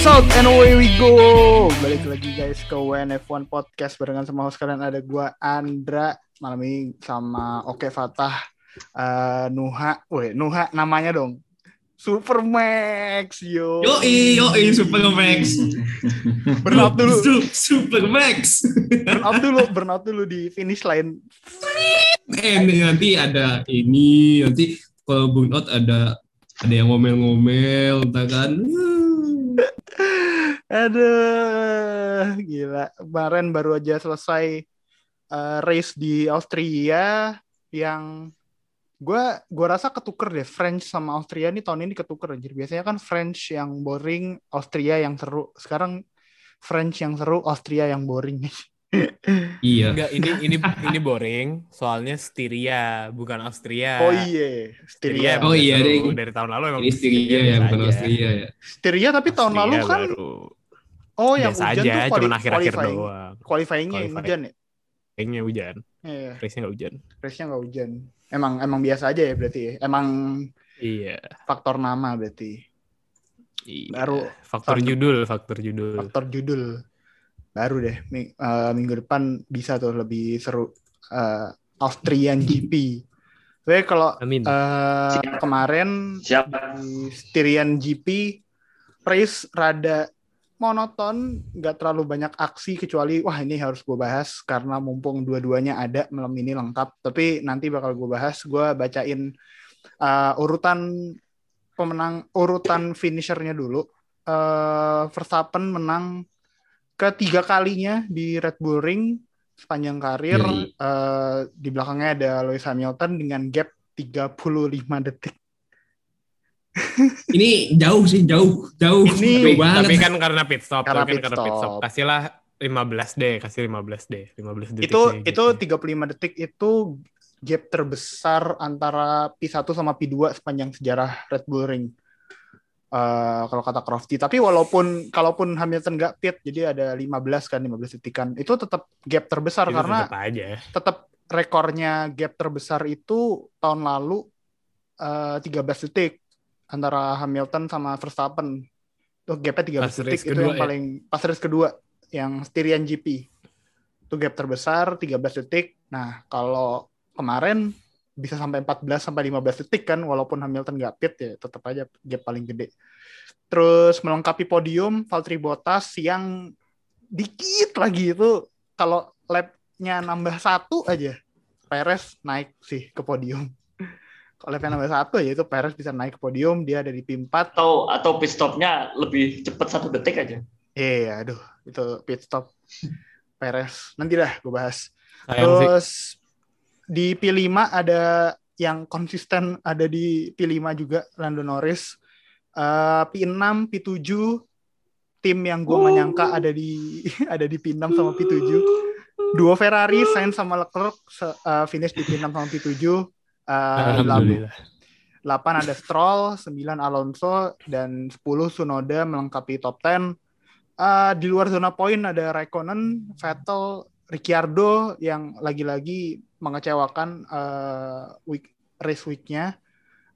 South and away we go. Balik lagi guys ke WNF1 Podcast barengan sama host kalian ada gua Andra malam ini sama Oke Fatah eh, Nuha. Weh, Nuha namanya dong. Supermax yo. Yoi, yoi, Super Max. Burnout dulu. Su- Super Max. Burnout dulu, burnout dulu di finish line. Eh, nanti ada ini, nanti kalau burnout ada ada yang ngomel-ngomel, entah kan. Aduh, gila. Kemarin baru aja selesai eh, race di Austria yang gua gua rasa ketuker deh French sama Austria nih tahun ini ketuker anjir. Biasanya kan French yang boring, Austria yang seru. Sekarang French yang seru, Austria yang boring. Iya. Enggak, ini ini ini boring. Soalnya Styria, bukan Austria. Oh iya, Styria. Oh iya, deh. dari tahun lalu emang Ini Styria ya, bukan. Austria ya. Styria tapi tahun Austria lalu kan baru. oh yang biasa hujan aja, tuh quali- cuma akhir-akhir qualifying. doang. Qualifying-nya Qualifying. hujan ya? Kayaknya hujan, Iya, race-nya nggak hujan. race-nya nggak hujan. Emang emang biasa aja ya berarti ya. Emang Iya. faktor nama berarti. iya. Baru faktor tahun- judul, faktor judul. faktor judul baru deh Mi- eh, minggu depan bisa tuh lebih seru eh, Austrian GP. Tapi kalau Amin. eh, Siap. kemarin Siap. di Styrian GP race rada monoton, nggak terlalu banyak aksi kecuali wah ini harus gue bahas karena mumpung dua-duanya ada malam ini lengkap. Tapi nanti bakal gue bahas, gue bacain eh, urutan pemenang urutan finishernya dulu. eh Verstappen menang ketiga kalinya di Red Bull Ring sepanjang karir. Eh, di belakangnya ada Lewis Hamilton dengan gap 35 detik. Ini jauh sih, jauh, jauh. Ini- jauh tapi, banget. tapi kan karena pit stop, Karena tapi kan pit karena pit stop. stop. Kasihlah 15 deh, kasih 15 deh, 15 detik. itu deh, itu gitu. 35 detik itu gap terbesar antara P1 sama P2 sepanjang sejarah Red Bull Ring. Eh, kalau kata Crofty. Tapi walaupun kalaupun Hamilton nggak pit, jadi ada 15 kan, 15 detikan. Itu tetap gap terbesar Itu karena tetap aja. tetap rekornya gap terbesar itu tahun lalu eh, 13 detik antara Hamilton sama Verstappen. Itu gapnya 13 Pas detik itu yang ya? paling pas race kedua yang Styrian GP. Itu gap terbesar 13 detik. Nah, kalau kemarin bisa sampai 14 sampai 15 detik kan walaupun Hamilton nggak pit ya tetap aja gap paling gede. Terus melengkapi podium Valtteri Bottas yang dikit lagi itu kalau lapnya nambah satu aja Perez naik sih ke podium. Kalau lapnya nambah satu ya itu Perez bisa naik ke podium dia ada di P4. Atau atau pit stopnya lebih cepat satu detik aja. Iya, aduh itu pit stop Perez. Nanti dah gue bahas. Sayang sih. Di P5 ada yang konsisten ada di P5 juga Lando Norris. Eh, P6, P7 tim yang gue nggak nyangka ada di ada di P6 sama P7. Dua Ferrari, Sainz sama Leclerc eh, finish di P6 sama P7. Eh, Alhamdulillah. 8 ada Stroll, 9 Alonso, dan 10 Sunoda melengkapi top 10. Eh, di luar zona poin ada Raikkonen, Vettel, Ricciardo yang lagi-lagi mengecewakan eh, week race week-nya.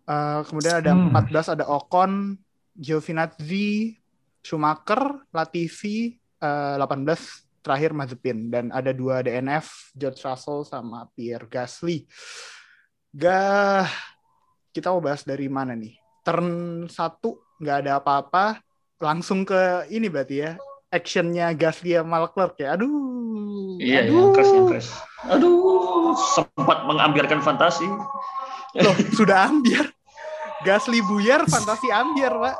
Eh, kemudian ada Hmm. 14 ada Ocon, Giovinazzi, Schumacher, Latifi, eh, 18 terakhir Mazepin dan ada dua DNF George Russell sama Pierre Gasly. Gah, kita mau bahas dari mana nih? Turn satu nggak ada apa-apa, langsung ke ini berarti ya actionnya Gasly sama Leclerc ya. Aduh, Iya, aduh. yang crash, yang crash. Aduh, sempat mengambiarkan fantasi. Loh, sudah ambiar. Gasly buyar, fantasi ambiar, Pak.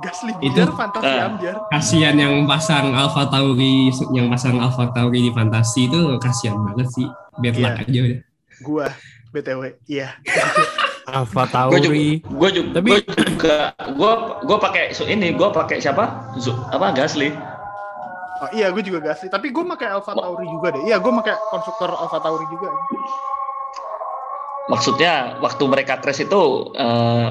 Gasly Itu- buyar, fantasi eh. ambiar. Kasihan yang pasang Alpha Tauri, yang pasang Alpha Tauri di fantasi itu kasihan banget sih. Bad Iya. luck aja udah. Gua, BTW, iya. Alpha Gue juga, Tauri. gue juga, Tapi- gue juga, gue, gue pakai so ini, gue pakai siapa? Zu, apa Gasly? Oh, iya, gue juga Gasly. Tapi gue pakai Alfa Tauri juga deh. Iya, gue pakai konstruktor Alfa Tauri juga. Maksudnya waktu mereka crash itu eh,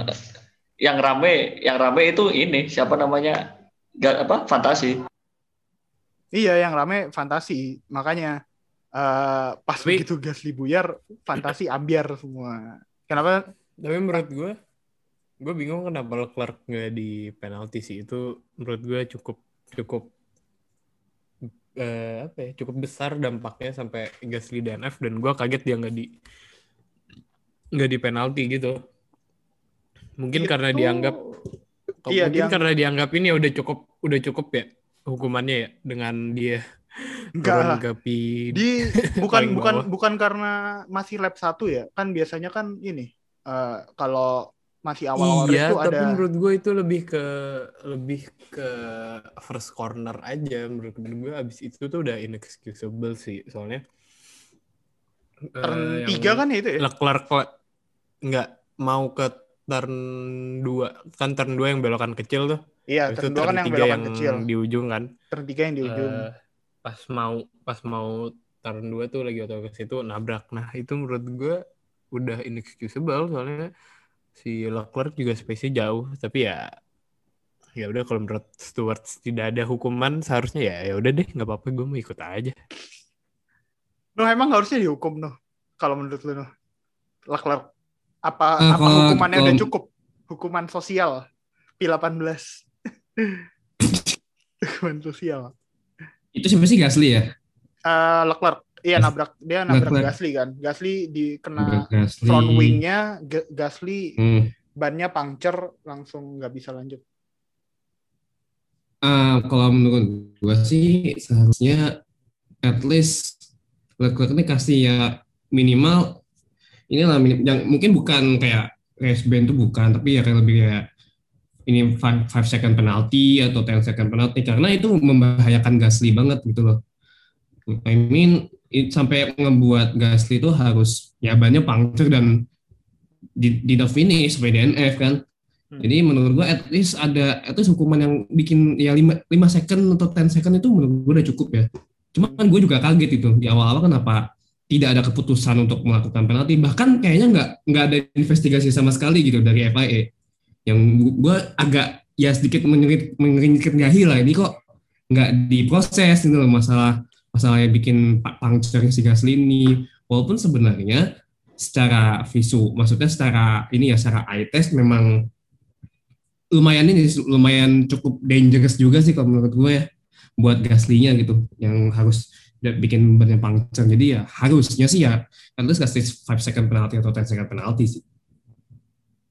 yang rame, yang rame itu ini siapa namanya? Ga, apa? Fantasi. Iya, yang rame fantasi. Makanya eh, pas Tapi- begitu Gasly buyar, fantasi ambiar semua. Kenapa? Tapi menurut gue gue bingung kenapa Leclerc nggak di penalti sih itu menurut gue cukup cukup eh, apa ya cukup besar dampaknya sampai Gasly DNF dan gue kaget dia nggak di nggak di penalti gitu mungkin karena Itu- dianggap Iya, mungkin dianggap- karena dianggap ini udah cukup udah cukup ya hukumannya ya dengan dia Enggak. P Di bukan bukan bukan karena masih lap satu ya. Kan biasanya kan ini eh, kalau masih awal-awal iya, itu tapi ada menurut gue itu lebih ke lebih ke first corner aja. Menurut gue abis itu tuh udah inexcusable sih, soalnya turn eh, yang tiga kan ya itu ya. Leclerc le- nggak mau ke turn 2 kan turn 2 yang belokan kecil tuh. Iya, turn itu dua kan yang belokan kecil. di ujung kan. Turn tiga yang di ujung. Eh, pas mau pas mau turn 2 tuh lagi auto ke situ nabrak. Nah, itu menurut gue udah inexcusable soalnya si Leclerc juga space-nya jauh, tapi ya ya udah kalau menurut Stewart tidak ada hukuman seharusnya ya ya udah deh nggak apa-apa gue mau ikut aja. Nuh emang harusnya dihukum Nuh. Kalau menurut lu Nuh. Leclerc. Apa Eh, apa kalau- hukumannya kalau- udah cukup? Hukuman sosial. P18. hukuman sosial. Itu siapa sih Gasly ya? Eh Leclerc. Iya nabrak dia nabrak Leclerc. Gasly kan. Gasly dikena Gasly. front wingnya Ga- Gasly Hmm. bannya puncture langsung nggak bisa lanjut. Ah, kalau menurut gua sih seharusnya at least Leclerc ini kasih ya minimal inilah minim- yang mungkin bukan kayak race ban itu bukan tapi ya kayak lebih kayak ini 5 second penalty atau 10 second penalty karena itu membahayakan Gasly banget gitu loh. I mean it, sampai ngebuat Gasly itu harus ya bannya puncture dan di, di the finish sampai DNF kan. Hmm. Jadi menurut gua at least ada at least hukuman yang bikin ya 5, 5 second atau 10 second itu menurut gua udah cukup ya. Cuman gue juga kaget itu di awal-awal kenapa tidak ada keputusan untuk melakukan penalti bahkan kayaknya nggak nggak ada investigasi sama sekali gitu dari FIA yang gue agak ya sedikit mengerit mengeringkit gahi lah ini kok nggak diproses gitu loh masalah masalah yang bikin puncture si Gasly ini walaupun sebenarnya secara visu maksudnya secara ini ya secara eye test memang lumayan ini lumayan cukup dangerous juga sih kalau menurut gue ya buat Gasly-nya gitu yang harus bikin banyak puncture jadi ya harusnya sih ya at least kasih 5 second penalty atau 10 second penalty sih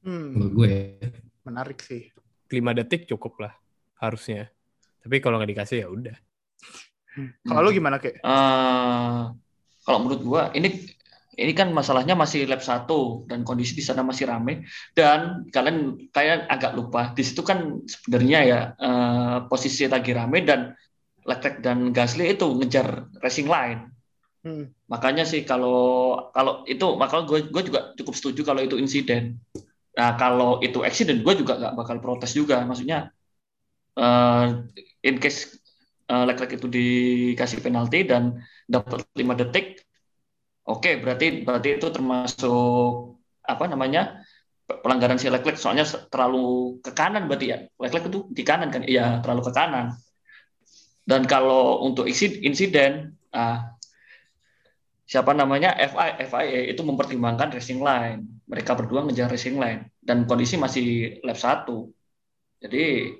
Hmm, menurut gue ya. menarik sih. 5 detik cukup lah harusnya. Tapi kalau nggak dikasih ya udah. Kalau lu gimana kek? Eh, kalau menurut gua ini ini kan masalahnya masih lap 1 dan kondisi di sana masih rame dan kalian kalian agak lupa di situ kan sebenarnya ya eh, posisi lagi rame dan Leclerc dan Gasly itu ngejar racing line. Hmm. Makanya sih kalau kalau itu makanya gue gue juga cukup setuju kalau itu insiden. Nah kalau itu accident gue juga nggak bakal protes juga. Maksudnya eh, in case eh, Leclerc itu dikasih penalti dan dapat 5 detik, oke berarti berarti itu termasuk apa namanya pelanggaran si Leclerc soalnya terlalu ke kanan berarti ya. Leclerc itu di kanan kan? Iya terlalu ke kanan. Dan kalau untuk insid- insiden ah, siapa namanya FI FIA itu mempertimbangkan racing line. Mereka berdua ngejar racing line. Dan kondisi masih lap 1 jadi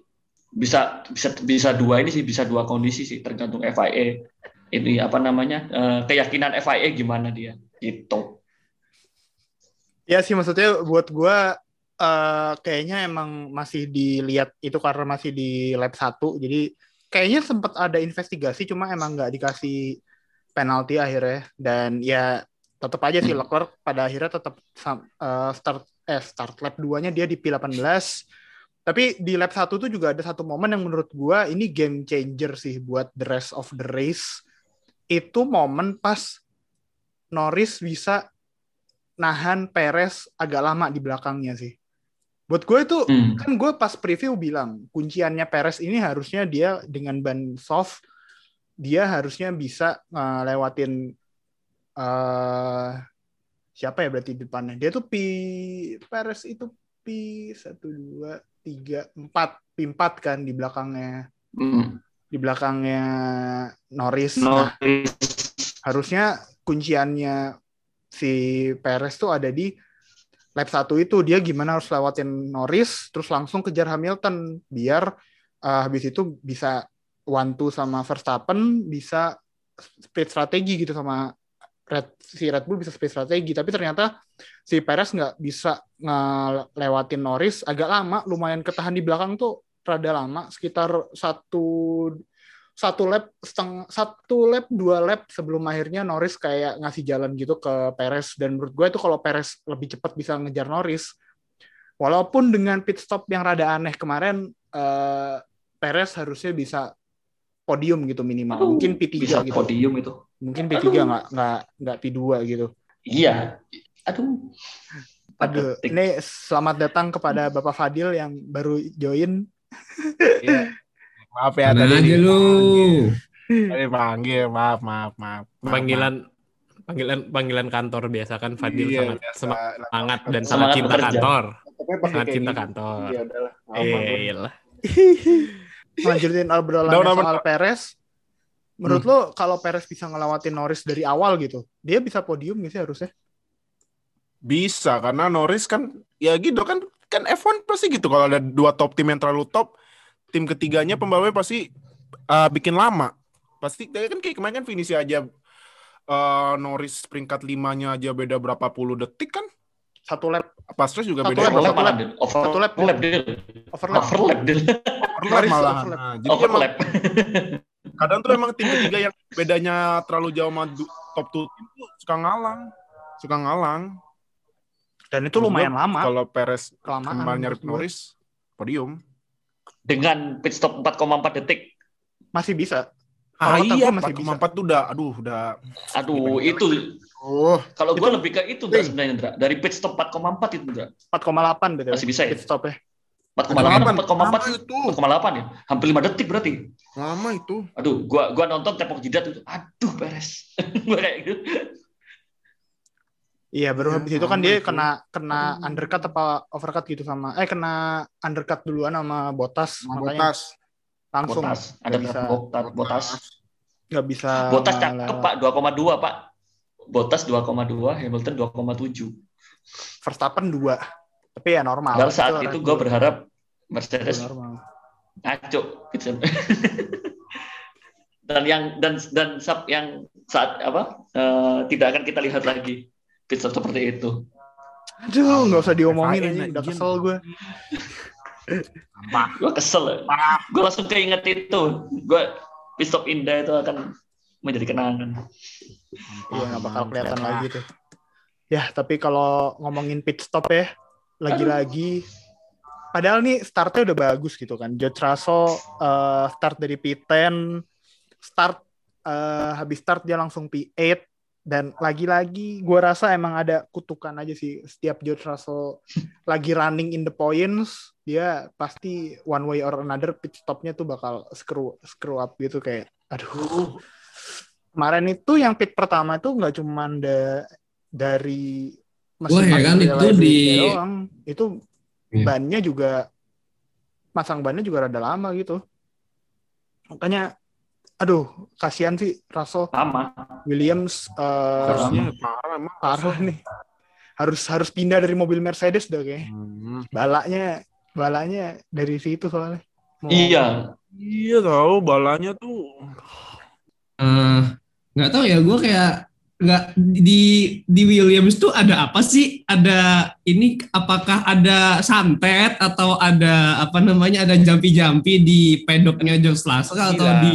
bisa bisa bisa dua ini sih bisa dua kondisi sih tergantung FIA ini apa namanya eh, keyakinan FIA gimana dia gitu. Ya sih maksudnya buat gua eh, kayaknya emang masih dilihat itu karena masih di lab 1 jadi kayaknya sempat ada investigasi cuma emang nggak dikasih penalti akhirnya. Dan ya tetap aja sih Leclerc pada akhirnya tetap sam- eh, start eh start lap 2-nya dia di P18 tapi di lap 1 tuh juga ada satu momen yang menurut gua ini game changer sih buat the rest of the race itu momen pas Norris bisa nahan Perez agak lama di belakangnya sih. Buat gue itu Hmm. kan gue pas preview bilang kunciannya Perez ini harusnya dia dengan ban soft dia harusnya bisa ngelewatin eh siapa ya berarti depannya dia tuh P Perez itu P satu dua tiga empat P empat kan di belakangnya Hmm. di belakangnya Norris. Nah, Norris harusnya kunciannya si Perez tuh ada di lap satu itu dia gimana harus lewatin Norris terus langsung kejar Hamilton biar uh, habis itu bisa one two sama Verstappen bisa split strategi gitu sama Red, si Red Bull bisa split strategi tapi ternyata si Perez nggak bisa ngelewatin Norris agak lama lumayan ketahan di belakang tuh rada lama sekitar satu satu lap seteng satu lap dua lap sebelum akhirnya Norris kayak ngasih jalan gitu ke Perez. Dan menurut gue itu kalau Perez lebih cepat bisa ngejar Norris walaupun dengan pit stop yang rada aneh kemarin uh, Perez harusnya bisa podium gitu minimal Aduh, mungkin P3 bisa gitu podium itu. mungkin P3 nggak nggak nggak P2 gitu Iya. Aduh. aduh Pathetic. ini selamat datang kepada Bapak Fadil yang baru join Iya. Maaf ya Mana tadi aja lu. Tadi panggil, maaf, maaf, maaf. Panggilan panggilan panggilan kantor biasa kan Fadil Iya, sangat biasa. semangat dan Semangat sangat cinta bekerja. kantor. Sangat cinta gini, kantor. ya udahlah Eh, iyalah. lanjutin obrolan soal Perez. Menurut lo kalau Perez bisa ngelewatin Norris dari awal gitu, dia bisa podium nggak sih harusnya? Bisa karena Norris kan ya gitu kan kan F1 pasti gitu kalau ada dua top tim yang terlalu top, tim ketiganya pembalapnya pasti uh, bikin lama. Pasti kan kayak kemarin kan finish aja uh, Norris peringkat limanya aja beda berapa puluh detik kan? Satu lap, Pas race juga Satu beda satu Overlap lap. malah, Dil. Over- Satu lap, Dil. overlap, Dil. overlap. Overlap, Dil. overlap overlap. Nah, jadi emang Overlap. kadang tuh emang tim ketiga yang bedanya terlalu jauh sama top two tim tuh suka ngalang. Suka ngalang. Dan itu lumayan lama, Kalau Perez kelamaan. kembali nyari. Norris, podium. Dengan pit stop 4,4 detik. Masih bisa. Ah iya, masih 4,4 tuh udah, aduh udah. Aduh, itu Oh, kalau gue lebih ke itu Dra, sebenarnya Dra. Dari pit stop 4,4 itu Dra. 4,8 betul. Masih bisa ya? Pit stop ya. 4,8 lama 4,4 itu. 4,8 ya. Hampir 5 detik berarti. Lama itu. Aduh, gua gua nonton tepok jidat itu. Aduh, beres. gua kayak gitu. Iya, baru habis itu kan dia itu. kena kena undercut apa overcut gitu sama eh kena undercut duluan sama Botas makanya Botas. Langsung Botas, ada bisa botas, botas. nggak bisa Botas cakep, Pak. 2,2, Pak. Botas 2,2, Hamilton 2,7. Verstappen 2. Tapi ya normal. Padahal saat itu Bull. gua berharap Itu Mercedes normal. ngaco gitu. dan yang dan dan sub yang saat apa eh, tidak akan kita lihat lagi pit stop seperti itu. Aduh, nggak usah diomongin aja, udah kesel gue. Gue kesel. Gue langsung keinget itu. Gue pit stop indah itu akan menjadi kenangan. Iya, nggak bakal kelihatan lagi tuh. Ya, tapi kalau ngomongin pit stop ya, lagi-lagi padahal nih startnya udah bagus gitu kan. George Russell eh, start dari P10, start eh, habis start dia langsung P8 dan lagi-lagi gue rasa emang ada kutukan aja sih setiap George Russell lagi running in the points dia pasti one way or another pit stopnya tuh bakal screw screw up gitu kayak aduh kemarin itu yang pit pertama itu nggak cuman da- dari Wah, ya kan, itu di- doang. itu Iya. bannya juga masang bannya juga rada lama gitu makanya aduh kasihan sih Russell Sama. Williams eh, Harusnya parah emang. parah nih harus harus pindah dari mobil Mercedes dah kayak Hmm. balanya balanya dari situ soalnya Mau- Iya. Iya tahu balanya tuh. Eh, nggak tahu ya gue kayak nggak di di Williams tuh ada apa sih ada ini apakah ada santet atau ada apa namanya ada jampi-jampi di pedoknya George Russell atau Hilang. di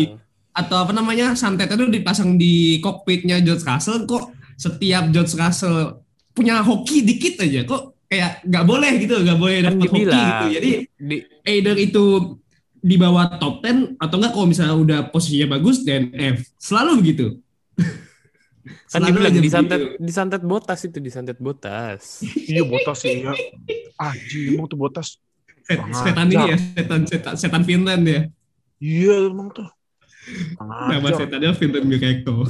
atau apa namanya santetnya tuh dipasang di kokpitnya George Russell kok setiap George Russell punya hoki dikit aja kok kayak nggak boleh gitu nggak boleh dapat hoki gitu jadi Di, either itu di bawah top 10 atau enggak kalau misalnya udah posisinya bagus dan F selalu begitu kan Selalu dibilang disantet begitu. disantet botas itu disantet botas. Iya botas sih ya. Anjing emang tuh botas. Setan ini ya setan setan, setan Finland ya Iya emang tuh. Nama setannya Gekko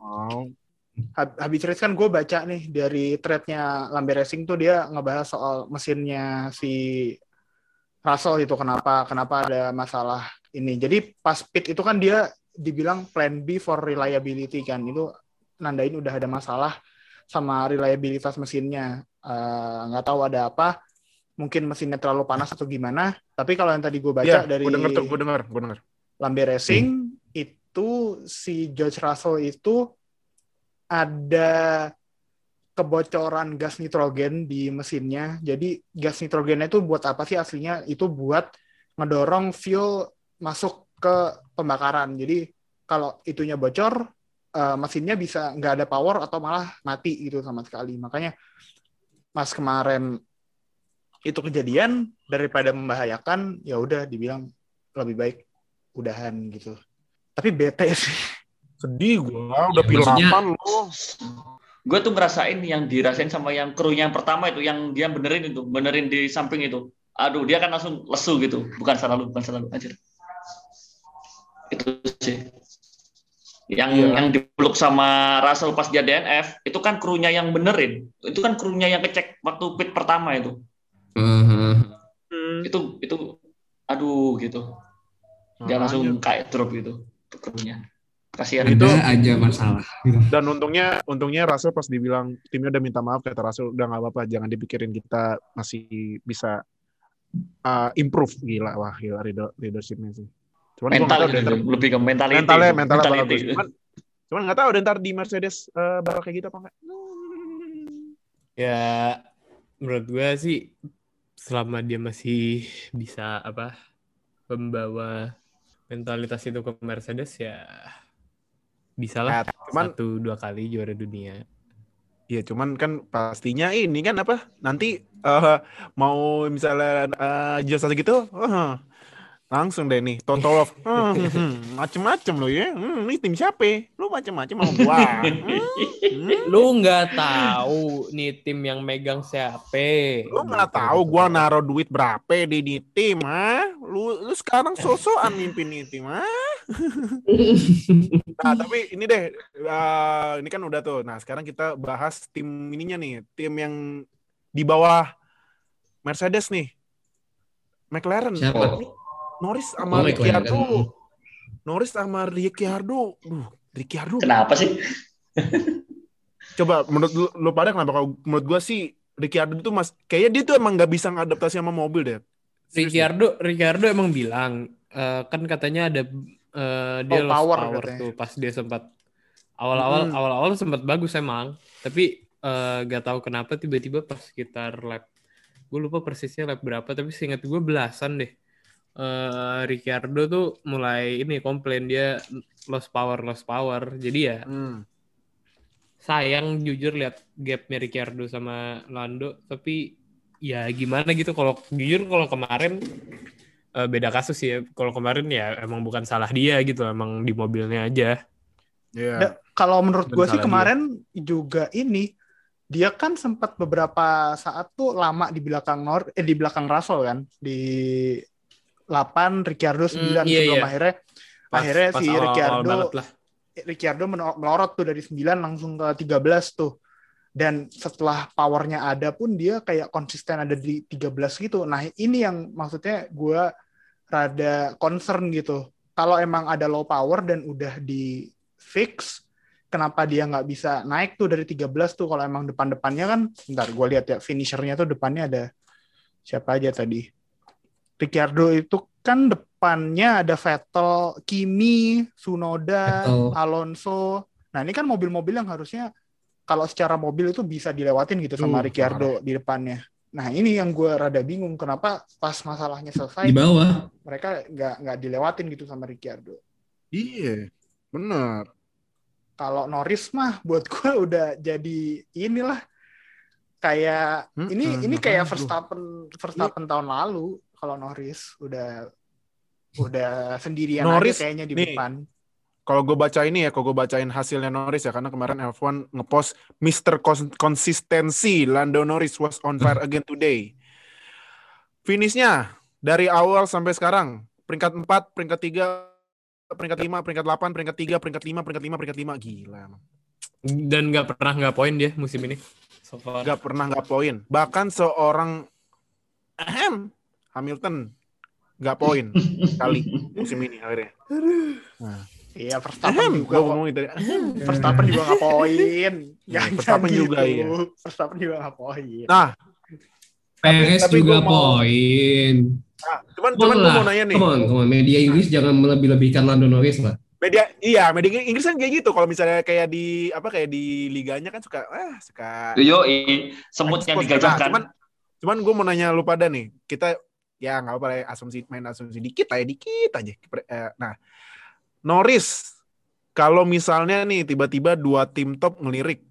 Mau. Hab- habis race kan gue baca nih dari threadnya Lambe Racing tuh dia ngebahas soal mesinnya si Russell itu kenapa kenapa ada masalah ini. Jadi pas pit itu kan dia dibilang plan B for reliability kan itu nandain udah ada masalah sama reliabilitas mesinnya. Eh, nggak tahu ada apa. Mungkin mesinnya terlalu panas atau gimana. Tapi kalau yang tadi gue baca Iya, dari gue denger tuh, gue denger, gue denger. Lambe Racing itu si George Russell itu ada kebocoran gas nitrogen di mesinnya. Jadi gas nitrogennya itu buat apa sih aslinya? Itu buat ngedorong fuel masuk ke pembakaran. Jadi kalau itunya bocor, eh, mesinnya bisa nggak ada power atau malah mati gitu sama sekali. Makanya pas kemarin itu kejadian daripada membahayakan, ya udah dibilang lebih baik udahan gitu. Tapi bete sih. Sedih gue, udah Ya, pil maksudnya- 8 loh. gue tuh ngerasain yang dirasain sama yang krunya yang pertama itu yang dia benerin itu benerin di samping itu aduh dia kan langsung lesu gitu bukan salah lu bukan salah lu anjir itu sih yang Iya. yang dipeluk sama Russell pas dia DNF itu kan krunya yang benerin itu kan krunya yang kecek waktu pit pertama itu Eh, itu itu aduh gitu dia langsung kayak drop gitu krunya kasihan Itu- aja masalah. Dan untungnya, untungnya Russell pas dibilang timnya udah minta maaf kata Russell udah nggak apa-apa, jangan dipikirin kita masih bisa uh, improve gila wah gila leader- leadershipnya sih. Cuman nggak mental tahu gitu, lebih ke mentality mentalnya mentalnya mentality. bagus. Cuman, cuman nggak tahu deh ntar di Mercedes uh, bakal kayak gitu apa enggak. Ya menurut gue sih selama dia masih bisa apa membawa mentalitas itu ke Mercedes ya bisa lah Nah, cuman satu dua kali juara dunia. Iya, cuman kan pastinya ini kan apa? Nanti eh, mau misalnya uh, jelas gitu, eh, langsung deh nih total of eh, hmm, macem-macem lo ya. Hmm, ini tim siapa? Lu macem-macem mau gua. Hmm, hmm. Lu nggak tahu nih tim yang megang siapa? Lu nggak tahu gua naruh duit berapa di di tim, ah? Lu lu sekarang sosokan mimpin nih tim, ah? Nah, tapi ini deh, eh, ini kan udah tuh. Nah, sekarang kita bahas tim ininya nih, tim yang di bawah Mercedes nih. McLaren. Siapa? Norris sama Oh, McLaren. Ricciardo. Norris sama Ricciardo. Duh, Ricciardo. kenapa sih Coba menurut lu, lu pada kenapa? Kalau menurut gua sih Ricciardo itu mas, kayaknya dia tuh emang nggak bisa ngadaptasi sama mobil deh. Ricciardo Ricciardo emang bilang eh, kan katanya ada eh, dia Oh, lost power power, katanya. tuh pas dia sempat awal-awal Mm. awal-awal sempat bagus emang tapi eh, gak tahu kenapa tiba-tiba pas sekitar lap gue lupa persisnya lap berapa tapi seingat gue belasan deh eh Ricciardo tuh mulai ini komplain dia lost power lost power jadi ya Hmm. sayang jujur lihat gapnya Ricciardo sama Lando tapi ya gimana gitu kalau jujur kalau kemarin eh, beda kasus sih ya kalau kemarin ya emang bukan salah dia gitu emang di mobilnya aja Iya. Da- kalau menurut gue sih salah dia. kemarin juga ini dia kan sempat beberapa saat tuh lama di belakang Nor eh di belakang Russell kan di 8 Ricciardo 9 Hmm, iya, sebelum iya. akhirnya Pas- akhirnya pas si awal-awal Ricciardo lah. Ricciardo melorot tuh dari 9 langsung ke 13 tuh. Dan setelah powernya ada pun dia kayak konsisten ada di 13 gitu. Nah ini yang maksudnya gue rada concern gitu. Kalau emang ada low power dan udah di fix, kenapa dia nggak bisa naik tuh dari 13 tuh kalau emang depan-depannya kan, bentar gue lihat ya finishernya tuh depannya ada siapa aja tadi. Ricciardo itu kan depannya ada Vettel, Kimi, Sunoda, Vettel. Alonso. Nah ini kan mobil-mobil yang harusnya kalau secara mobil itu bisa dilewatin gitu sama Uh, Ricciardo di depannya. Nah ini yang gue rada bingung kenapa pas masalahnya selesai Di bawah. mereka nggak nggak dilewatin gitu sama Ricciardo. Iya, benar. Kalau Norris mah buat gue udah jadi inilah kayak Hmm, ini hmm, ini kayak Verstappen Verstappen tahun lalu kalau Norris udah udah sendirian Norris, aja kayaknya di nih, depan. Kalau gue baca ini ya, kalau gue bacain hasilnya Norris ya, karena kemarin F1 ngepost Mr. Cons- Consistency Lando Norris was on fire again today. Finishnya dari awal sampai sekarang peringkat 4, peringkat 3, peringkat 5, peringkat 8, peringkat 3, peringkat 5, peringkat 5, peringkat 5. Gila emang. dan nggak pernah nggak poin dia musim ini so far. Gak pernah gak poin. Bahkan seorang ahem, Hamilton gak poin kali musim ini akhirnya. Nah, Iya, Verstappen juga gua ngomongin tadi. Verstappen juga nggak poin. Iya, Jangan Verstappen gitu. juga, iya. Verstappen juga nggak poin. Nah, Perez juga mau- poin. nah, cuman cuman gue mau nanya nih. Come on, come on. Media Inggris jangan melebih-lebihkan Lando Norris lah. Media iya, media Inggris kan kayak gitu. Kalau misalnya kayak di apa kayak di liganya kan suka ah suka Yo, semut yang digajahkan. Nah, cuman cuman gue mau nanya lu pada nih. Kita ya nggak apa-apa lah ya, asumsi main asumsi dikit lah ya dikit aja. Eh, Nah, Norris kalau misalnya nih tiba-tiba dua tim top ngelirik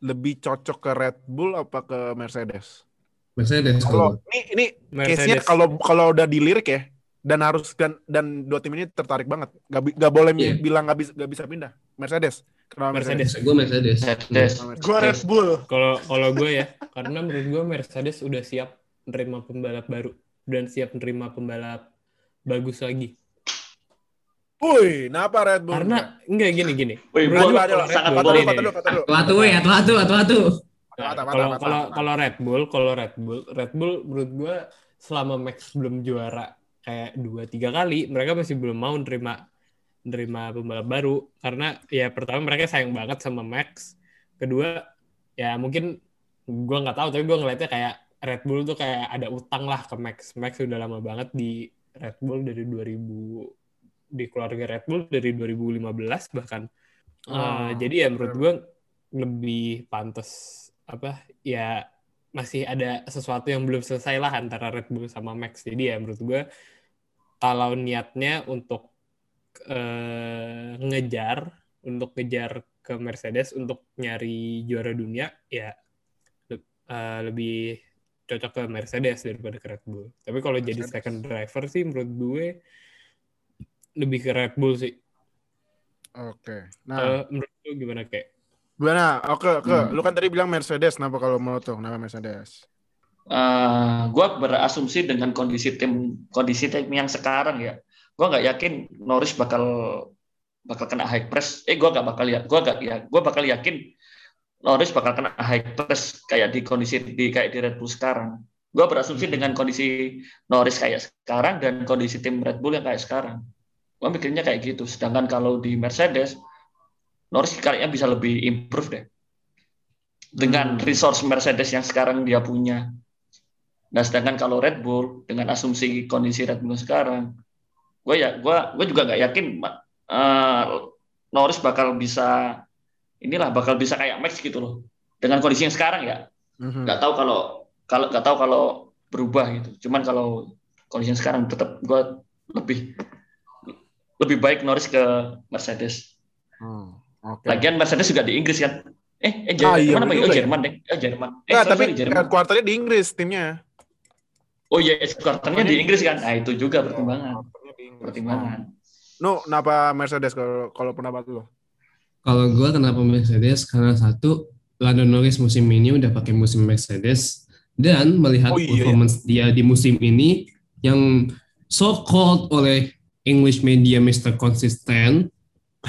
lebih cocok ke Red Bull apa ke Mercedes? Mercedes Kalau kalau ini ini case-nya Mercedes. kalau kalau udah dilirik ya dan harus dan dan dua tim ini tertarik banget. Gak, gak boleh Iya. bilang gak bisa gak bisa pindah. Mercedes. Kenapa Mercedes. gue Mercedes. Mercedes. Mercedes. Gue Red Bull. Kalau kalau gue ya, karena menurut gue Mercedes udah siap nerima pembalap baru dan siap nerima pembalap bagus lagi. Woi, kenapa Red Bull? Karena enggak gini gini. Wih, Menurut gua gua ada kalau Red sangat Bull kata dulu, nih. dulu, kata dulu. Ya, kalau kalau kalau Red Bull, kalau Red Bull, Red Bull menurut gue selama Max belum juara kayak dua tiga kali, mereka masih belum mau nerima nerima pembalap baru karena ya pertama mereka sayang banget sama Max, kedua ya mungkin gue nggak tahu tapi gue ngeliatnya kayak Red Bull tuh kayak ada utang lah ke Max. Max udah lama banget di Red Bull dari 2000 di keluarga Red Bull dari 2015 bahkan. Oh, Eh, jadi ya menurut gue lebih pantas apa ya masih ada sesuatu yang belum selesai lah antara Red Bull sama Max. Jadi ya menurut gue kalau niatnya untuk eh, ngejar untuk ngejar ke Mercedes untuk nyari juara dunia ya eh, lebih cocok ke Mercedes daripada ke Red Bull. Tapi kalau jadi second driver sih menurut gue lebih ke Red Bull sih. Oke. Nah, Eh, menurut lu gimana kayak? gimana? Oke, oke. Hmm. Lu kan tadi bilang Mercedes, kenapa kalau menurut lu kenapa Mercedes? Eh, gue berasumsi dengan kondisi tim kondisi tim yang sekarang ya, gue nggak yakin Norris bakal bakal kena high press. Eh, gue nggak bakal ya, gue gak ya, gue bakal yakin Norris bakal kena high press kayak di kondisi di kayak di Red Bull sekarang. Gue berasumsi dengan kondisi Norris kayak sekarang dan kondisi tim Red Bull yang kayak sekarang. Gue mikirnya kayak gitu. Sedangkan kalau di Mercedes, Norris kayaknya bisa lebih improve deh dengan resource Mercedes yang sekarang dia punya. Nah, sedangkan kalau Red Bull dengan asumsi kondisi Red Bull sekarang, gue ya gue gue juga nggak yakin eh, Norris bakal bisa inilah bakal bisa kayak Max gitu loh dengan kondisi yang sekarang ya Mhm. nggak tahu kalau kalau nggak tahu kalau berubah gitu cuman kalau kondisi yang sekarang tetap gue lebih lebih baik Norris ke Mercedes Hmm, Oke. lagian Mercedes juga di Inggris kan eh eh Ah, Jerman iya, apa ya? Oh. Jerman deh eh Jerman eh sorry, tapi sorry, Jerman headquarternya di Inggris timnya. Oh iya, headquarternya di Inggris kan? Nah itu juga pertimbangan. Di Inggris. Pertimbangan. No, kenapa Mercedes kalau kalau pendapat lu? Kalau gue kenapa Mercedes? Karena satu, Lando Norris musim ini udah pakai musim Mercedes dan melihat Oh, iya, performance dia di musim ini yang so called oleh English media Mr. Consistent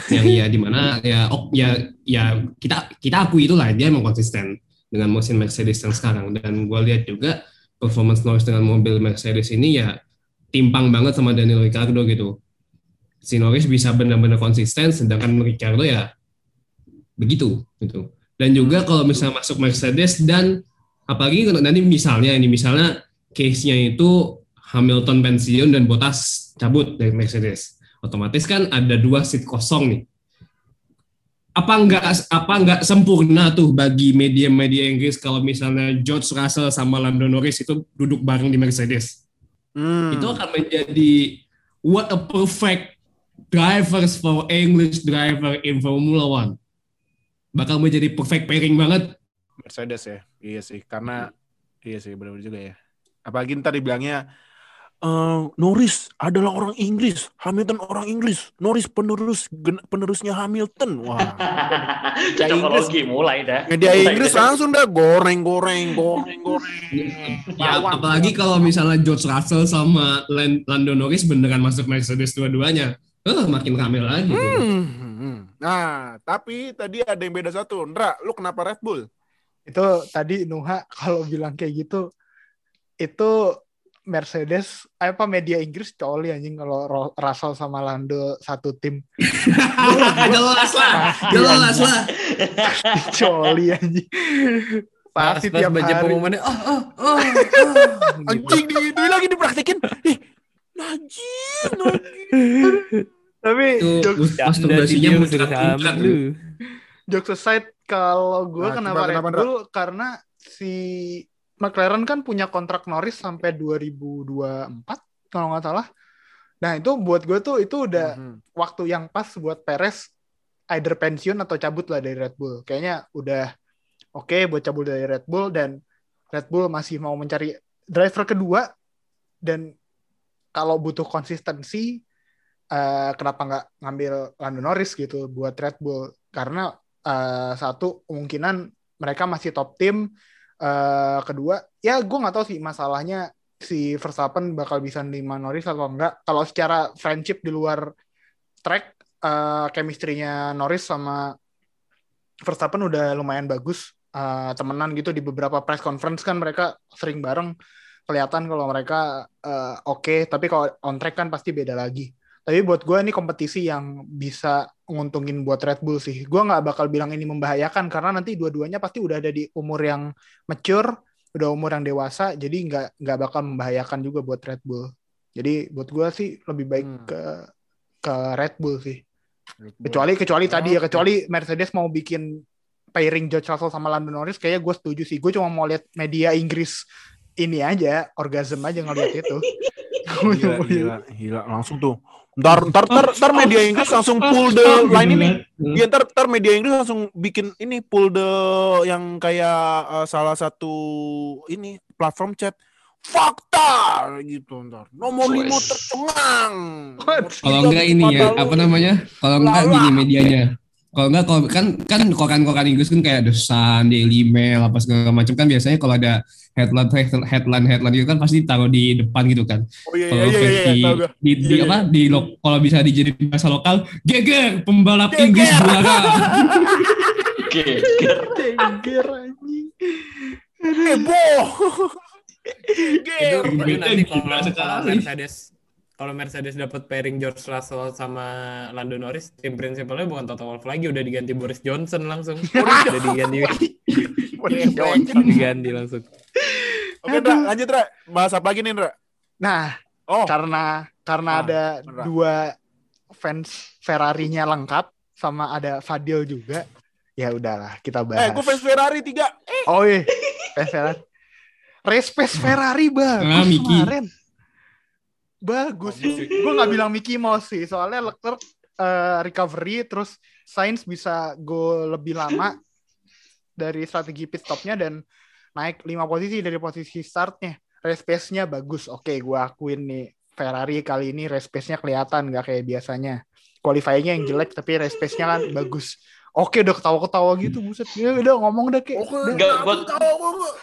yang ya di mana ya oh, ya ya kita kita akui itulah dia emang konsisten dengan mesin Mercedes yang sekarang dan gue lihat juga performance Norris dengan mobil Mercedes ini ya timpang banget sama Daniel Ricciardo gitu si Norris bisa benar-benar konsisten sedangkan Ricciardo ya begitu gitu. Dan juga kalau misalnya masuk Mercedes dan apalagi nanti misalnya ini misalnya case-nya itu Hamilton pensiun dan Bottas cabut dari Mercedes. Otomatis kan ada dua seat kosong nih. Apa enggak apa enggak sempurna tuh bagi media-media Inggris kalau misalnya George Russell sama Lando Norris itu duduk bareng di Mercedes? Hmm. itu akan menjadi what a perfect drivers for English driver in Formula One. Bakal menjadi perfect pairing banget. Mercedes ya. Iya sih, karena iya sih benar-benar juga ya. Apalagi ntar dibilangnya eh, Norris adalah orang Inggris, Hamilton orang Inggris, Norris penerus penerusnya Hamilton. Wah, Cocokologi mulai dah. media Mulai Inggris dah. langsung dah goreng-goreng, goreng-goreng. Ya, Lawan. apalagi kalau misalnya George Russell sama Lan- Lando Norris beneran masuk Mercedes dua-duanya. Eh, makin rame lagi. hmm, hmm. Nah, tapi tadi ada yang beda satu. Ndra, lu kenapa Red Bull? Itu tadi Nuha kalau bilang kayak gitu, itu Mercedes apa media Inggris coli anjing kalau Russell sama Lando satu tim jelas lah, jelas anjing. lah. coli anjing Pas, pasti pas tiap baca hari pengumumannya, oh, oh, oh, oh. Anjing di, di lagi dipraktikin. Ih, anjing. Tapi Itu jokes, masturbasinya muncrat muncrat lu. jokes aside kalau gue Nah, kenapa Red kenapa, Bull karena si McLaren kan punya kontrak Norris sampai 2024 kalau nggak salah nah itu buat gue tuh itu udah Mhm. waktu yang pas buat Perez either pensiun atau cabut lah dari Red Bull. Kayaknya udah oke buat cabut dari Red Bull dan Red Bull masih mau mencari driver kedua dan kalau butuh konsistensi eh, kenapa nggak ngambil Lando Norris gitu buat Red Bull? Karena eh, satu kemungkinan mereka masih top tim Eh, kedua ya gue nggak tahu sih masalahnya si Verstappen bakal bisa nerima Norris atau enggak kalau secara friendship di luar track eh chemistry-nya Norris sama Verstappen udah lumayan bagus Eh, temenan gitu di beberapa press conference kan mereka sering bareng. Kelihatan kalau mereka eh, oke tapi kalau on track kan pasti beda lagi tapi buat gue ini kompetisi yang bisa nguntungin buat Red Bull sih gue nggak bakal bilang ini membahayakan karena nanti dua-duanya pasti udah ada di umur yang mature udah umur yang dewasa jadi nggak nggak bakal membahayakan juga buat Red Bull jadi buat gue sih lebih baik Hmm. ke ke Red Bull sih kecuali kecuali tadi ya Oke. kecuali Mercedes mau bikin pairing George Russell sama Lando Norris kayaknya gue setuju sih gue cuma mau lihat media Inggris ini aja orgasm aja ngeliat itu Gila, gila, gila. Langsung tuh. Ntar, ntar, ntar, ntar media Inggris langsung pull the line ini. Iya, ntar, ntar media Inggris langsung bikin ini pull the yang kayak eh, salah satu ini platform chat. Fakta gitu ntar. Nomor lima tercengang. Kalau enggak ini ya, apa namanya? Kalau enggak gini medianya. Kalau enggak kalau kan kan kokan-kokan Inggris kan kayak The Sun, Daily Mail apa segala macam kan biasanya kalau ada headline headline headline itu kan pasti taruh di depan gitu kan. Oh iya, Kalau iya, iya, iya, versi iya, di, di Iya, apa di lo, kalau bisa dijadiin bahasa lokal, geger pembalap Geger. Inggris juara. Geger. Geger anjing Heboh. Geger. itu nanti sekali. kalau Mercedes kalau Mercedes dapat pairing George Russell sama Lando Norris, tim prinsipalnya bukan Toto Wolff lagi, udah diganti Boris Johnson langsung. udah diganti, diganti langsung. Oke, Ndra, lanjut, Ndra. Bahas apa lagi nih, Ndra? nah Oh, karena karena Ah, ada dua fans Ferrari-nya lengkap sama ada Fadil juga ya udahlah kita eh, bahas gue fans Ferrari tiga. oh iya fans Ferrari race pace Ferrari bagus Ah, Mickey. kemarin bagus. Gue nggak bilang Mickey Mouse sih soalnya Leclerc eh, recovery terus Sainz bisa go lebih lama dari strategi pit stopnya dan naik lima posisi dari posisi startnya. Race pace-nya bagus. Oke gue akuin nih Ferrari kali ini race pace-nya kelihatan nggak kayak biasanya. Qualifying-nya yang jelek tapi race pace-nya kan bagus. Oke udah ketawa-ketawa gitu buset. Ya udah ngomong dah kayak Oke, udah. Tahu, gua-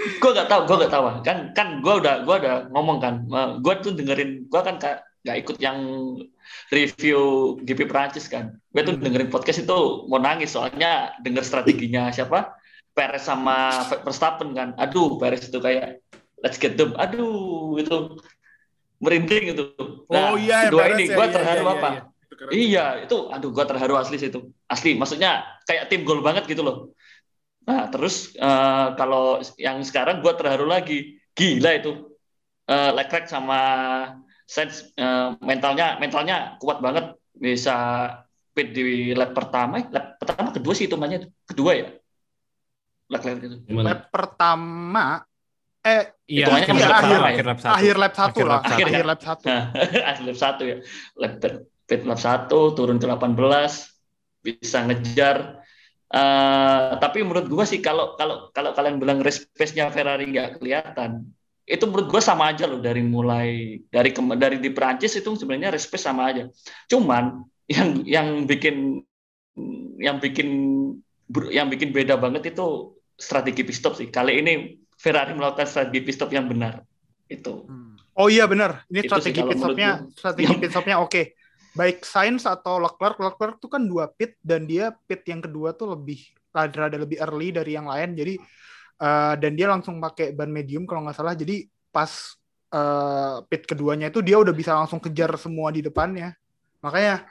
gue gak tahu gue gak tahu kan kan gue udah gue udah ngomong kan gue tuh dengerin gue kan ka- gak ikut yang review GP Prancis kan. Gue tuh dengerin podcast itu mau nangis soalnya denger strateginya siapa? Perez sama Verstappen kan. Aduh Perez itu kayak let's get them. Aduh itu merinding itu nah Oh iya, dua ini ya, gue iya, terharu iya, apa? iya. Itu keren. Iya, itu aduh gua terharu asli sih itu. Asli, maksudnya kayak tim gol banget gitu loh. Nah, terus eh, kalau yang sekarang gua terharu lagi. Gila itu. Eh Leclerc sama Sainz eh, mentalnya mentalnya kuat banget bisa pit di lap pertama, eh, lap pertama kedua sih hitungannya itu. Kedua ya. Leclerc itu. Lap pertama eh Iya, Hitungannya akhir kan satu, pertama ya? akhir lap satu. akhir lap satu Akhir lah lap satu. akhir lap satu Nah, asli lap satu ya. Lap pit lap satu turun ke 18 bisa ngejar. Eh, tapi menurut gua sih kalau kalau kalau kalian bilang pace-nya Ferrari nggak kelihatan, itu menurut gua sama aja loh dari mulai dari kem- dari di Prancis itu sebenarnya pace sama aja. Cuman yang yang bikin yang bikin yang bikin beda banget itu strategi pit stop sih. Kali ini Ferrari melakukan strategi pit stop yang benar. Itu. Hmm. Oh iya benar. Ini Itu strategi pit stopnya, strategi pit stopnya oke. Baik Sainz atau Leclerc, Leclerc itu kan dua pit dan dia pit yang kedua tuh lebih rada lebih early dari yang lain. Jadi eh, dan dia langsung pakai ban medium kalau nggak salah. Jadi pas eh, pit keduanya itu dia udah bisa langsung kejar semua di depannya. Makanya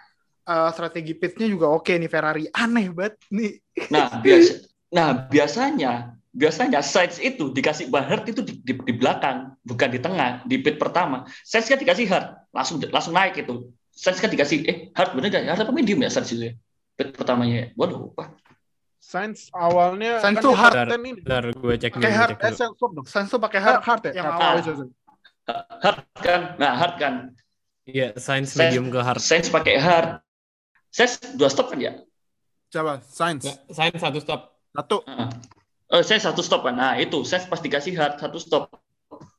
eh, strategi pitnya juga oke nih Ferrari. Aneh banget nih. Nah, biasa, nah biasanya biasanya Sainz itu dikasih ban hard itu di, di, di belakang, bukan di tengah, di pit pertama. Sainz kan dikasih hard, langsung langsung naik itu. Sainz kan dikasih eh hard bener gak? Hard apa medium ya Sainz itu ya? Pit pertamanya. ya? Waduh, apa? Sainz awalnya Sainz kan tuh hard. kapten ini. Bentar, gue cek dulu. Pakai hard, cek Eh, dong. Sainz tuh pakai Hard, hard, ya? yang Kata- awal. oh, sorry, sorry. Hard kan? Nah, hard kan. Iya, Sainz- medium ke hard. Sainz pakai hard. Sainz dua stop kan ya? Coba, Sainz. Nggak, science satu stop. Satu. Eh, saya satu stop kan. Nah, itu saya pas dikasih hard satu stop.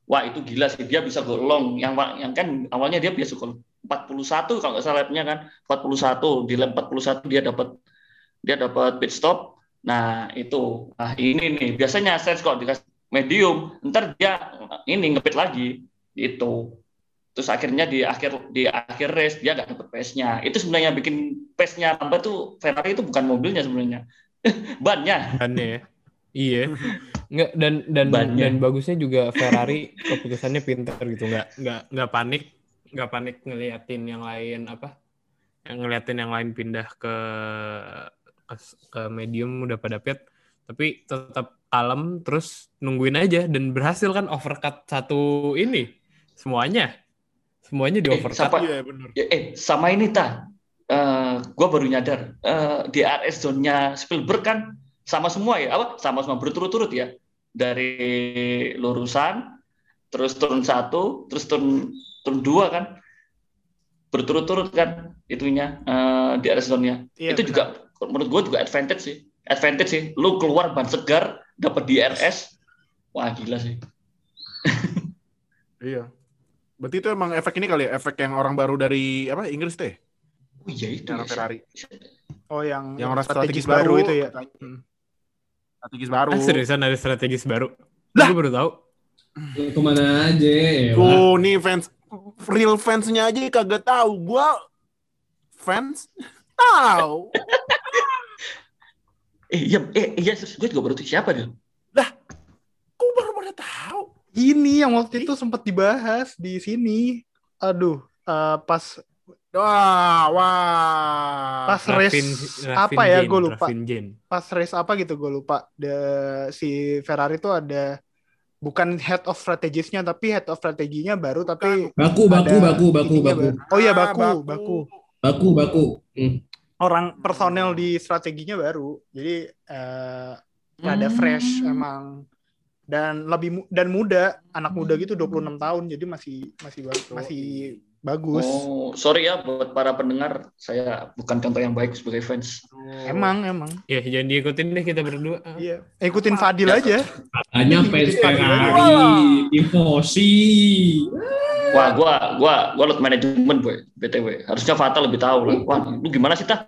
Wah, itu gila sih. Dia bisa go long. Yang yang kan awalnya dia biasa go 41 kalau nggak salah lapnya kan. 41 di lap 41 dia dapat dia dapat pit stop. Nah, itu. Nah, ini nih biasanya saya kalau dikasih medium, ntar dia ini ngepit lagi. Itu. Terus akhirnya di akhir di akhir race dia nggak dapet pace-nya. Itu sebenarnya bikin pace-nya lambat tuh Ferrari itu bukan mobilnya sebenarnya. Bannya. Bannya ya. Iya. Nggak dan dan Bannya. dan bagusnya juga Ferrari keputusannya pintar gitu. Nggak nggak nggak panik, nggak panik ngeliatin yang lain apa? Yang ngeliatin yang lain pindah ke ke, ke medium udah pada pit, tapi tetap kalem terus nungguin aja dan berhasil kan overcut satu ini semuanya. Semuanya di Eh, overcut. siapa- Iya, benar. Ya, eh sama ini ta, Eh gue baru nyadar eh, di RS zone-nya Spielberg kan sama semua ya, apa? Sama semua berturut-turut ya, dari lurusan, terus turun satu, terus turun turun dua kan, berturut-turut kan itunya eh, di zone-nya. Iya, Itu benar. juga menurut gue juga advantage sih, advantage sih. Lu keluar ban segar, dapat di RS, wah gila sih. Iya. Berarti itu emang efek ini kali ya, efek yang orang baru dari apa Inggris teh, Oh iya itu yang ya. Ferrari. Oh yang, Yang orang strategis strategis baru, baru itu ya. Hmm. Strategis baru. Ah, seriusan ada strategis baru? Lah! Gue baru tahu. Ke mana aja ya? Tuh, nih fans real fansnya aja kagak tahu. Gua fans tahu. Eh iya, eh iya, gue juga baru tahu siapa dia. Kok baru pada tahu? Ini yang waktu itu sempat dibahas di sini. Aduh, eh, pas Wah, wah. Pas race apa ya, gue lupa. Jane. pas race apa gitu gue lupa. The, si Ferrari itu ada bukan head of strategisnya tapi head of strateginya baru tapi Baku, baku, ada baku, baku, baku, baru. Oh iya Ah, baku, baku. baku, baku. Hmm. Orang personel di strateginya baru. Jadi ada Hmm. fresh emang dan lebih mu- dan muda, anak muda gitu 26 tahun. Jadi masih masih ba- masih bagus. Oh, sorry ya buat para pendengar, saya bukan contoh yang baik sebagai fans. Emang emang. Ya jangan diikutin deh kita berdua. Iya. Ikutin Fadil aja. Hanya fans Ferrari, tifosi. Wah, gua gua gua load manajemen, boy. BTW. Harusnya Fatal lebih tahu lah. Wah, lu gimana sih, Tah?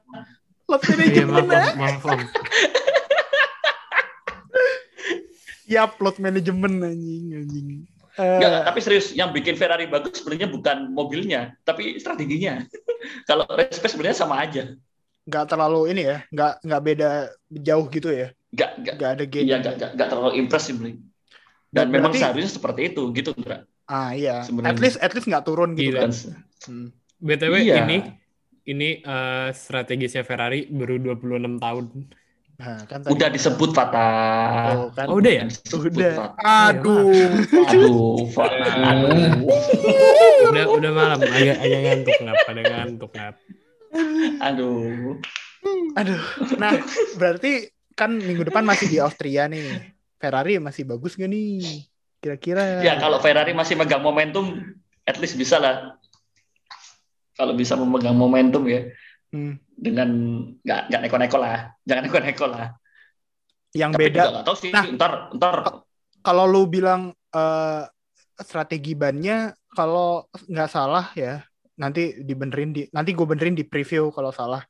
Lot Iya maaf, manajemen ya. Om, maaf, Om. Ya plot manajemen anjing anjing. Eh, Enggak, enggak, tapi serius, yang bikin Ferrari bagus sebenarnya bukan mobilnya, tapi strateginya. Kalau respect sebenarnya sama aja. nggak terlalu ini ya, nggak nggak beda jauh gitu ya. Enggak, enggak. Nggak ada game. Iya, enggak, enggak, enggak terlalu impress sebenarnya. Dan Dan memang berarti- seharusnya seperti itu, gitu, Indra. Ah iya. Sebenarnya. At least at least nggak turun gitu Gila. kan. Hmm. BTW Iya. ini ini eh, strategisnya Ferrari baru 26 tahun. Nah, kan udah disebut Fatal. Oh, kan. Oh, udah ya? Udah. Aduh. Aduh, Fat. Aduh. Udah udah malam, agak agak ngantuk ngap, pada ngantuk ngap. Aduh. Aduh. Nah, berarti kan minggu depan masih di Austria nih. Ferrari masih bagus gak nih? Kira-kira. Ya kalau Ferrari masih megang momentum, at least bisa lah. Kalau bisa memegang momentum ya, Hmm. Dengan nggak nggak neko-neko lah, jangan neko-neko lah. Yang Tapi beda nggak tahu sih, Nah. ntar ntar kalau lu bilang eh, strategi bannya kalau nggak salah ya nanti dibenerin di nanti gue benerin di preview kalau salah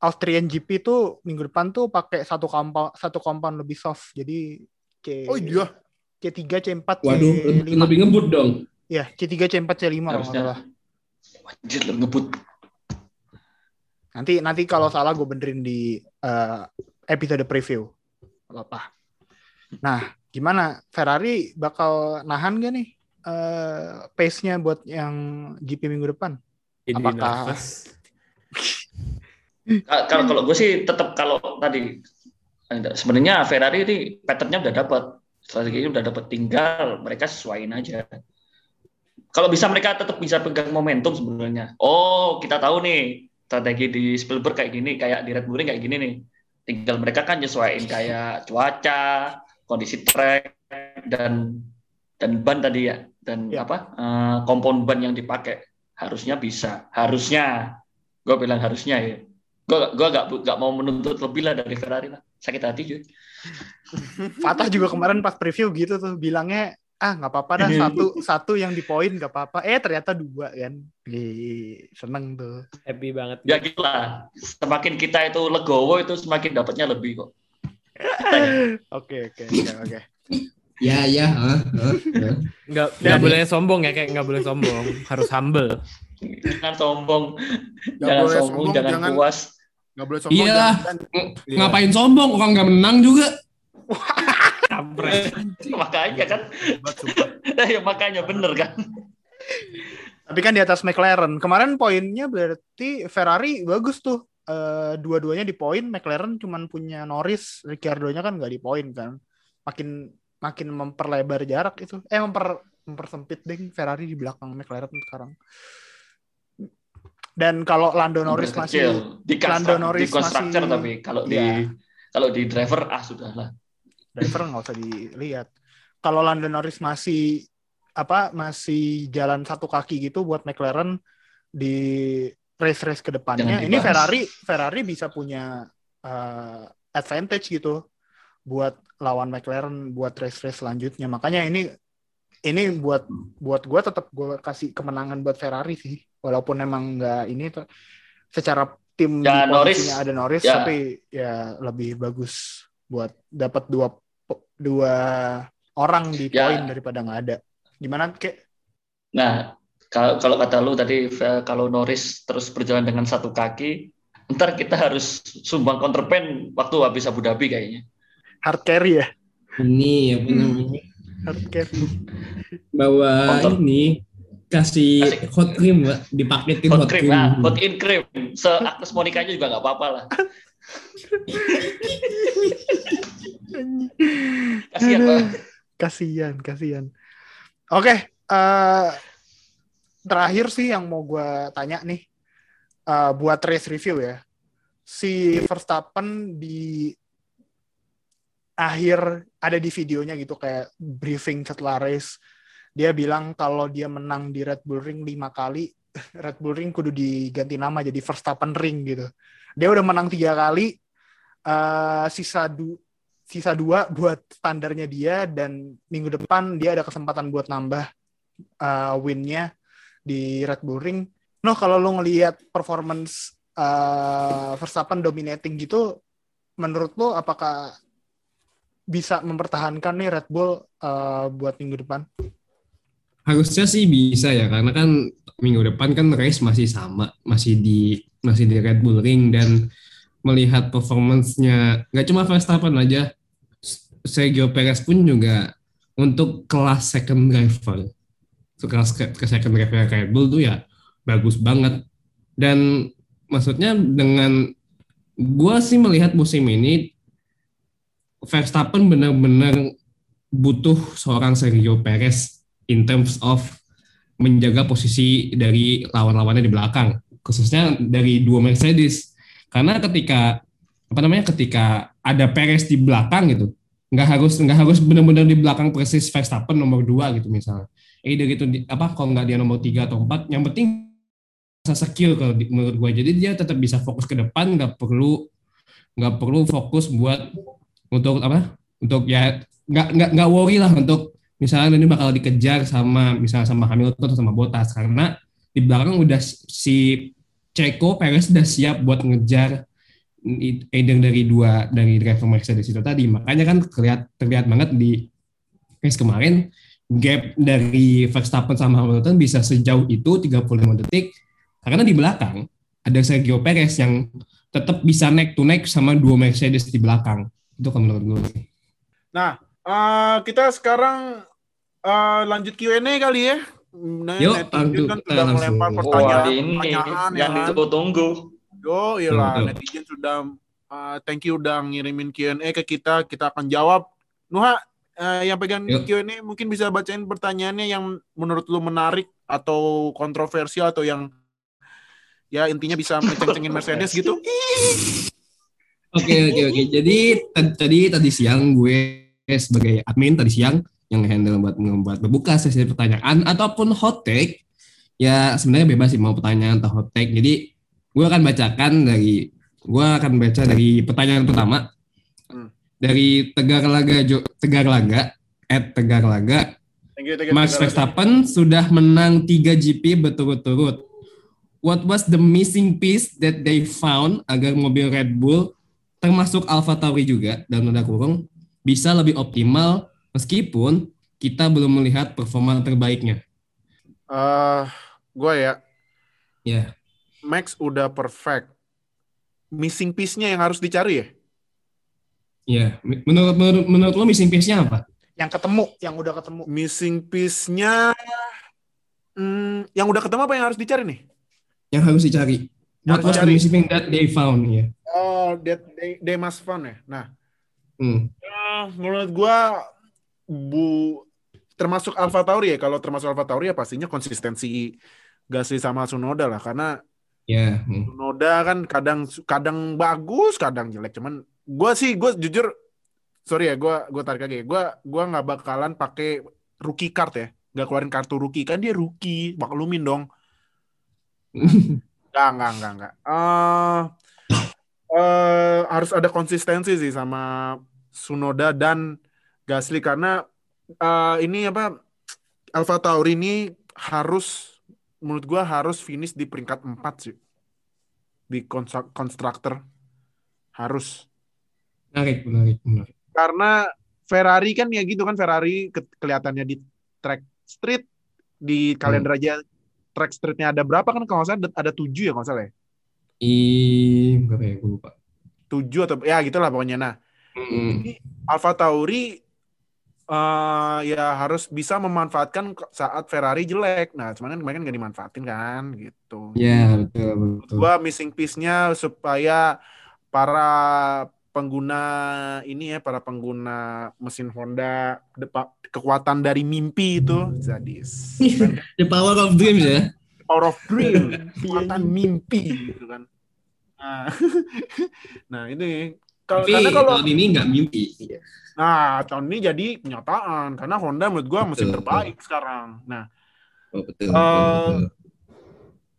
Austrian GP tuh minggu depan tuh pakai satu compound satu compound lebih soft jadi C Oh iya. C3 C4 Waduh, lebih, C5 lebih ngebut dong. ya C3 C4 C5 kalau nggak harusnya. salah Wajib ngebut. Nanti nanti kalau salah gue benerin di eh, episode preview Gak apa nah gimana Ferrari bakal nahan gak nih eh, pace-nya buat yang GP minggu depan? Jadi Apakah- Kalau kalau gue sih tetap kalau tadi sebenarnya Ferrari ini patternnya udah dapat strateginya udah dapat tinggal mereka sesuaiin aja. Kalau bisa mereka tetap bisa pegang momentum sebenarnya. Oh kita tahu nih strategi di Spielberg kayak gini, kayak di Red Bull kayak gini nih. Tinggal mereka kan nyesuaiin kayak cuaca, kondisi track dan dan ban tadi ya. Dan Ya. apa kompon ban yang dipakai. Harusnya bisa. Harusnya. Gue bilang harusnya ya. Gue gue gak, gak mau menuntut lebih lah dari Ferrari lah. Sakit hati cuy. Fatah juga kemarin pas preview gitu tuh bilangnya ah nggak apa-apa dah satu satu yang di poin nggak apa-apa eh ternyata dua kan Ih, seneng tuh Happy banget. ya gitu lah semakin kita itu legowo itu semakin dapatnya lebih kok ya. oke oke oke oke Ya ya. ah, ah. Nggak, nggak boleh sombong ya, kayak nggak boleh sombong. Harus humble. jangan sombong Nggak jangan sombong, sombong, jangan, jangan- puas Nggak boleh sombong. Iya. Iya. Ngapain sombong? Orang nggak menang juga. Kampret. makanya kan. Ya makanya bener kan. Tapi kan di atas McLaren. Kemarin poinnya berarti Ferrari bagus tuh. Eh, dua-duanya di poin. McLaren cuman punya Norris Ricciardo-nya kan nggak di poin kan. Makin makin memperlebar jarak itu. Eh memper mempersempit deh Ferrari di belakang McLaren sekarang. Dan kalau Lando Norris masih di, Lando Norris di constructor masih- tapi kalau di Iya. kalau di driver ah sudahlah driver nggak usah dilihat. Kalau Lando Norris masih apa masih jalan satu kaki gitu buat McLaren di race-race ke depannya, Jangan ini. Ferrari Ferrari bisa punya uh, advantage gitu buat lawan McLaren buat race-race selanjutnya. Makanya ini ini buat buat gue tetap gue kasih kemenangan buat Ferrari sih, walaupun emang nggak ini tuh secara tim Ya, Norris. ada Norris, Ya. tapi ya lebih bagus buat dapat dua dua orang di Ya. poin daripada nggak ada. Gimana kek? Nah, kalau kalau kata lu tadi kalau Norris terus berjalan dengan satu kaki, ntar kita harus sumbang counterpan waktu habis Abu Dhabi kayaknya. Hard carry ya? Ini apa namanya? Hard carry. Bawa Kotor. ini kasih Kasih- hot cream, Pak. Dipaketin Hot hot, cream, cream. nah, hot in cream. Se Agnes Monica juga nggak apa-apa lah. Kasihan pak. Kasihan, kasihan. Oke, eh, terakhir sih yang mau gue tanya nih, eh, buat race review ya. Si Verstappen di akhir ada di videonya gitu kayak briefing setelah race. Dia bilang kalau dia menang di Red Bull Ring lima kali, Red Bull Ring kudu diganti nama jadi Verstappen Ring gitu. Dia udah menang tiga kali, eh, sisa du sisa dua buat standarnya dia dan minggu depan dia ada kesempatan buat nambah uh, win-nya di Red Bull Ring. No, kalau lo ngelihat performance uh, Verstappen dominating gitu, menurut lo apakah bisa mempertahankan nih Red Bull uh, buat minggu depan? Harusnya sih bisa ya, karena kan minggu depan kan race masih sama, masih di masih di Red Bull Ring dan melihat performance-nya nggak cuma Verstappen aja, Sergio Perez pun juga untuk kelas second driver, kelas ke, second driver Red Bull tuh ya bagus banget. Dan maksudnya dengan gua sih melihat musim ini Verstappen benar-benar butuh seorang Sergio Perez in terms of menjaga posisi dari lawan-lawannya di belakang, khususnya dari dua Mercedes. Karena ketika apa namanya ketika ada Perez di belakang gitu, nggak harus nggak harus benar-benar di belakang persis Verstappen nomor dua gitu misalnya. Either gitu di- apa kalau nggak dia nomor tiga atau empat, yang penting bisa skill kalau di- menurut gue. Jadi dia tetap bisa fokus ke depan, nggak perlu nggak perlu fokus buat untuk apa? Untuk ya nggak nggak nggak worry lah untuk misalnya ini bakal dikejar sama misalnya sama Hamilton atau sama Bottas karena di belakang udah si Checo Perez udah siap buat ngejar either dari dua dari driver Mercedes itu tadi makanya kan terlihat terlihat banget di race kemarin gap dari Verstappen sama Hamilton bisa sejauh itu 35 detik karena di belakang ada Sergio Perez yang tetap bisa neck to neck sama dua Mercedes di belakang itu kan menurut gue Nah, eh, kita sekarang eh, lanjut Q&A kali ya. Nah, Yuk, kan sudah langsung. melempar Wah, pertanyaan, ini pertanyaan ya yang kan. ditunggu-tunggu. Yo, iyalah Betul. netizen sudah uh, thank you udah ngirimin Q&A ke kita, kita akan jawab. Nuha, uh, yang pegang. Q&A mungkin bisa bacain pertanyaannya yang menurut lu menarik atau kontroversial atau yang ya intinya bisa menceng-cengin Mercedes gitu. Oke oke oke. Jadi tadi tadi siang gue sebagai admin tadi siang yang handle buat membuat berbuka sesi pertanyaan ataupun hot take ya sebenarnya bebas sih mau pertanyaan atau hot take. Jadi gue akan bacakan dari gue akan baca dari pertanyaan pertama Hmm. dari Tegar Laga Jo, Tegar Laga at Tegar Laga Thank you, thank you, Max. Verstappen sudah menang 3 GP berturut-turut. What was the missing piece that they found agar mobil Red Bull termasuk Alfa Tauri juga dan tanda kurung bisa lebih optimal meskipun kita belum melihat performa terbaiknya. Eh, gue ya, Ya, Max udah perfect. Missing piece-nya yang harus dicari ya? ya. Menurut menurut, menurut lo missing piece-nya apa? Yang ketemu, yang udah ketemu. Missing piece-nya hmm, yang udah ketemu apa yang harus dicari nih? Yang harus dicari. What Harus was the dicari. missing piece that they found? Ya. Oh, that they, they must found ya. Nah, Hmm. eh, menurut gua bu termasuk Alfa Tauri ya. Kalau termasuk Alfa Tauri ya pastinya konsistensi Gasly sama Tsunoda lah karena Ya. hmm. Tsunoda kan kadang kadang bagus, kadang jelek. Cuman gua sih gua jujur sorry ya, gua gua tarik lagi. Gua gua nggak bakalan pakai rookie card ya. Nggak keluarin kartu rookie kan dia rookie, maklumin dong. Enggak, enggak, enggak, enggak. Eh eh, harus ada konsistensi sih sama Sunoda dan Gasly karena eh, ini apa Alfa Tauri ini harus menurut gua harus finish di peringkat 4 sih. Di konstruktor harus. Menarik, menarik, menarik. Karena Ferrari kan ya gitu kan Ferrari ke- kelihatannya di track street di kalender aja track streetnya ada berapa kan kalau nggak salah ada- tujuh ya kalau salah ya. Ih, berapa ya? Gue lupa. tujuh atau ya gitulah pokoknya. Nah, Hmm. Alfa Tauri eh ya harus bisa memanfaatkan saat Ferrari jelek. Nah, cuman kan kemarin nggak dimanfaatin kan gitu. Ya, betul, betul. Gua missing piece-nya supaya para pengguna ini ya, para pengguna mesin Honda depa- kekuatan dari mimpi itu. Kan? The power of dreams ya. Power of dream, kekuatan mimpi gitu kan. Nah, nah ini kalau karena kalau ini nggak mimpi. Nah, tahun ini jadi kenyataan karena Honda menurut gua mesin Betul. terbaik sekarang. Nah, Oh, betul, Eh, betul, betul.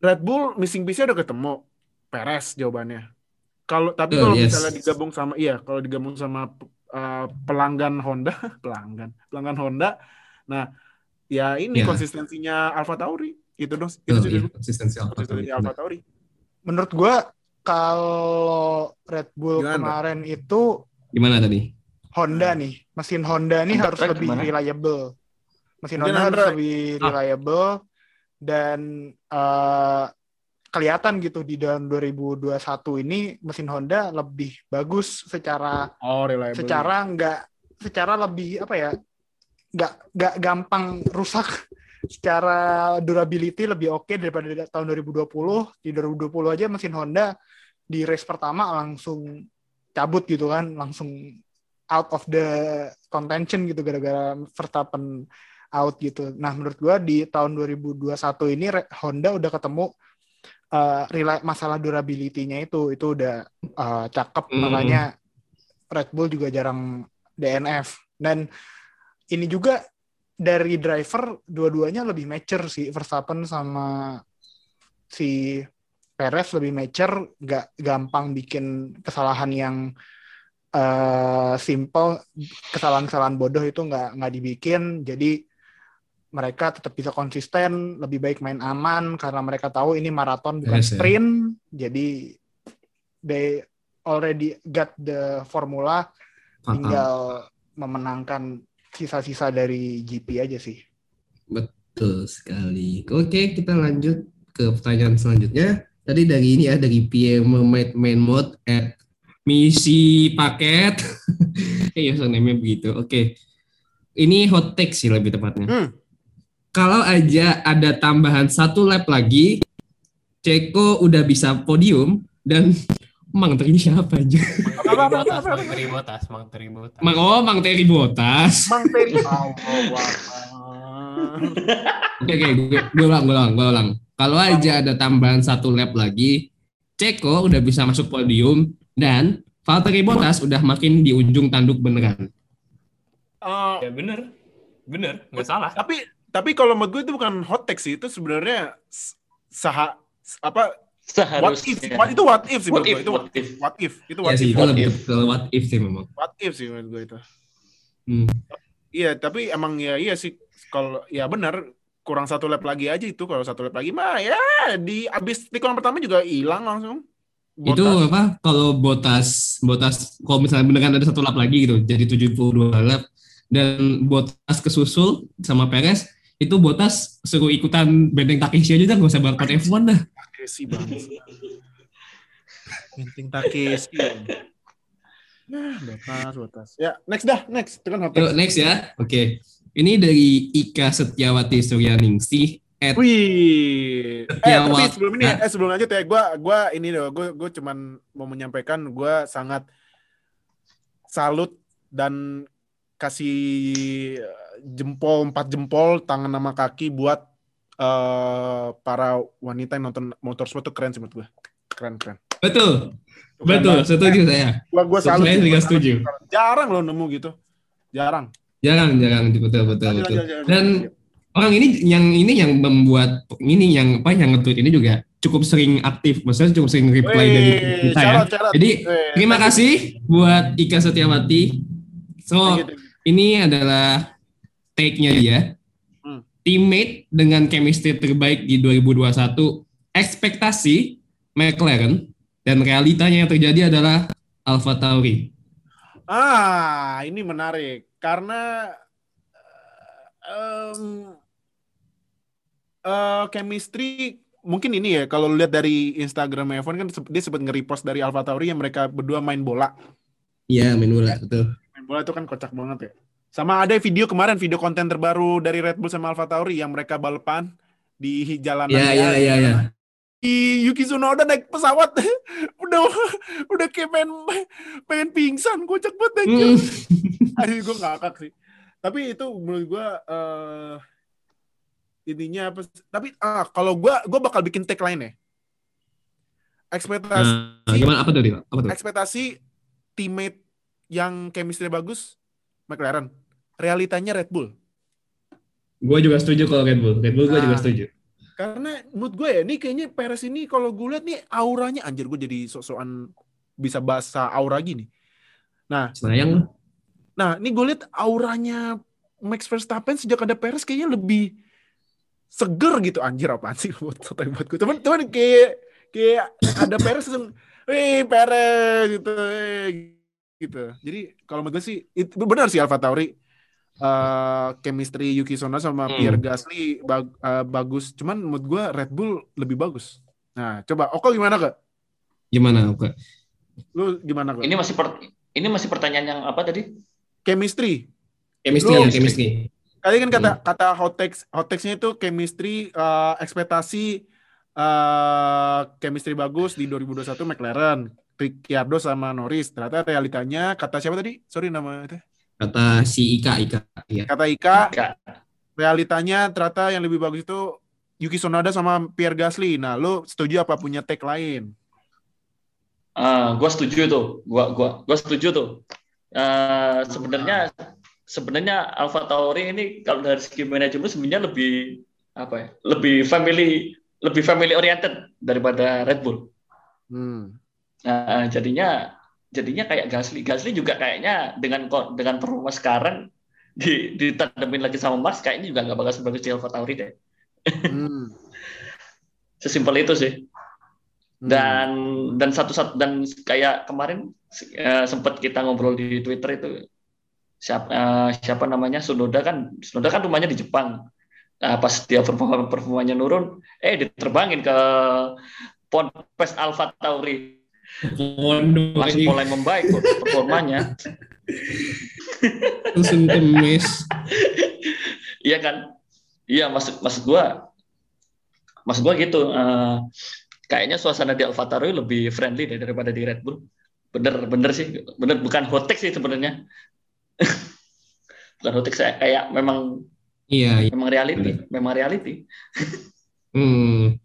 Red Bull missing piece-nya udah ketemu. Perez jawabannya. Kalau tapi Betul, kalau yes. misalnya digabung sama iya, kalau digabung sama eh, pelanggan Honda, pelanggan, pelanggan Honda. Nah, ya ini Ya. konsistensinya Alfa Tauri. Itu dong. Itu Betul, sih iya, konsistensi Alfa Tauri. Konsistensi Alfa Tauri. Menurut gua kalau Red Bull Gimana? kemarin itu Gimana tadi? Honda nih, mesin Honda nih Honda harus lebih gimana? reliable. Mesin Mungkin Honda harus Honda- lebih Ah. reliable dan eh, kelihatan gitu di dalam 2021 ini mesin Honda lebih bagus secara Oh, reliable. secara nggak secara lebih apa ya nggak nggak gampang rusak secara durability lebih oke daripada di tahun 2020 di 2020 aja mesin Honda di race pertama langsung cabut gitu kan langsung out of the contention gitu gara-gara Verstappen out gitu. Nah menurut gua di tahun 2021 ini Honda udah ketemu uh, masalah durability-nya itu itu udah uh, cakep Hmm. makanya Red Bull juga jarang DNF dan ini juga dari driver dua-duanya lebih mature sih Verstappen sama si Perez lebih mature nggak gampang bikin kesalahan yang eh simple kesalahan-kesalahan bodoh itu nggak nggak dibikin jadi mereka tetap bisa konsisten lebih baik main aman karena mereka tahu ini maraton bukan Yes, sprint jadi they already got the formula Fatal. tinggal memenangkan sisa-sisa dari GP aja sih Betul sekali. Oke, kita lanjut ke pertanyaan selanjutnya. Tadi dari ini ya, dari PM main Mode at misi paket. Eh, username-nya begitu. Oke. ini hot take sih lebih tepatnya. Hmm. Kalau aja ada tambahan satu lap lagi, Ceko udah bisa podium dan Mang Teri siapa aja? Mang Teri Botas, Mang Teri Botas. Mang oh Mang Teri Botas. Mang. Allah Oke oke, gue, gue ulang, gue ulang, gue ulang. Kalau aja ada tambahan satu lap lagi, Ceko udah bisa masuk podium dan Valtteri Bottas udah makin di ujung tanduk beneran. Eh, Ya bener, bener, nggak salah. tapi tapi kalau menurut gue itu bukan hot take sih itu sebenarnya s- saha apa what if Seharusnya. what, itu what if sih What if, gue itu what if. what if itu Ya what sih, if itu what if. what if sih memang. what if sih menurut gue itu Hmm. iya tapi emang ya iya sih kalau ya benar kurang satu lap lagi aja itu kalau satu lap lagi mah ya di abis tikungan pertama juga hilang langsung Itu apa? Kalau Botas, Botas kalau misalnya beneran ada satu lap lagi gitu, jadi 72 lap dan Botas kesusul sama Perez, itu Botas suruh ikutan benteng Takeshi aja dah, gak usah balap F1 dah. Takeshi banget. Penting Takeshi. Nah, botas, botas. Ya, next dah, next. Take. next ya. Oke. Ini dari Ika Setiawati Suryaningsih at Wih. Eh, tapi sebelum ini, eh sebelum lanjut ya, gua gua ini loh, gua gua cuman mau menyampaikan gua sangat salut dan kasih eh, jempol empat jempol tangan sama kaki buat eh para wanita yang nonton motorsport tuh keren sih menurut gua. Keren keren. betul, keren betul, banget. setuju saya. Gua gua salut. Saya juga setuju. Jarang loh nemu gitu. Jarang. Jarang, jarang, betul, betul, betul. Dan orang ini yang ini yang membuat ini yang apa yang nge-tweet ini juga cukup sering aktif, maksudnya cukup sering reply Wih, dari kita ya. Jadi Wih, terima kasih buat Ika Setiawati. So ini adalah take-nya dia. Hmm. Teammate dengan chemistry terbaik di 2021, ekspektasi McLaren dan realitanya yang terjadi adalah Alfa Tauri. Ah, ini menarik karena em, eh, chemistry mungkin ini ya kalau lihat dari Instagram Evan kan dia sempat nge-repost dari Alpha Tauri yang mereka berdua main bola. Iya, main bola betul. Main bola itu kan kocak banget ya. Sama ada video kemarin video konten terbaru dari Red Bull sama Alpha Tauri yang mereka balapan di jalanan. Iya, iya, iya, iya. Di Yuki Tsunoda naik pesawat udah udah kayak pengen pengen pingsan kocak banget anjir. Hmm. Aduh, gue ngakak sih. Tapi itu menurut gue eh intinya apa? Tapi ah kalau gue gue bakal bikin tagline ya. Ekspektasi Nah, gimana apa tuh? Apa tuh? ekspektasi teammate yang chemistry bagus McLaren. Realitanya Red Bull. Gue juga setuju kalau Red Bull. Red Bull gue juga Nah. setuju. Karena menurut gue ya, ini kayaknya Perez ini kalau gue lihat nih auranya anjir gue jadi sok-sokan bisa bahasa aura gini. Sayang. Nah, ini gue lihat auranya Max Verstappen sejak ada Perez kayaknya lebih seger gitu anjir apaan sih buat sotoy buat gue. Temen temen kayak kayak ada Perez langsung, "Wih, Perez" gitu, "Eh," gitu. Jadi kalau menurut gue sih itu benar sih Alfa Tauri eh, chemistry Yuki Tsunoda sama Hmm. Pierre Gasly bag- eh, bagus. Cuman menurut gue Red Bull lebih bagus. Nah, coba Oko gimana, Kak? Gimana? Oke. Lu gimana, Kak? Ini masih per- ini masih pertanyaan yang apa tadi? Chemistry. Chemistry Lu- ya, chemistry. Tadi kan kata Hmm. kata hot text hot textnya itu chemistry eh, ekspektasi eh, chemistry bagus di 2021 McLaren, Ricciardo sama Norris. Ternyata realitanya kata siapa tadi? Sorry nama itu. Kata si Ika, Ika. Iya. Kata Ika, Enggak. realitanya ternyata yang lebih bagus itu Yuki Tsunoda sama Pierre Gasly. Nah, lu setuju apa punya tag lain? Ah, gua setuju tuh. Gua gua gua setuju tuh. Eh, sebenarnya sebenarnya Alpha Tauri ini kalau dari segi manajemen sebenarnya lebih apa ya? Lebih family lebih family oriented daripada Red Bull. Hmm. Nah, jadinya jadinya kayak Gasly. Gasly juga kayaknya dengan dengan performa sekarang di ditandemin lagi sama Max kayaknya juga nggak bakal sebagus di Alpha Tauri deh. Hmm. Sesimpel itu sih. Hmm. dan dan satu satu dan kayak kemarin eh, sempat kita ngobrol di Twitter itu siapa eh, siapa namanya Sunoda kan Sunoda kan rumahnya di Jepang Nah, pas dia performa performanya nurun eh diterbangin ke Ponpes Alpha Tauri langsung mulai membaik performanya langsung. Iya kan? Iya maksud maksud gua maksud gua gitu. eh, kayaknya suasana di AlphaTauri lebih friendly deh daripada di Red Bull. Bener bener sih, bener bukan hot take sih sebenarnya. bukan take saya kayak memang Iya, iya. memang reality, memang reality. Hmm.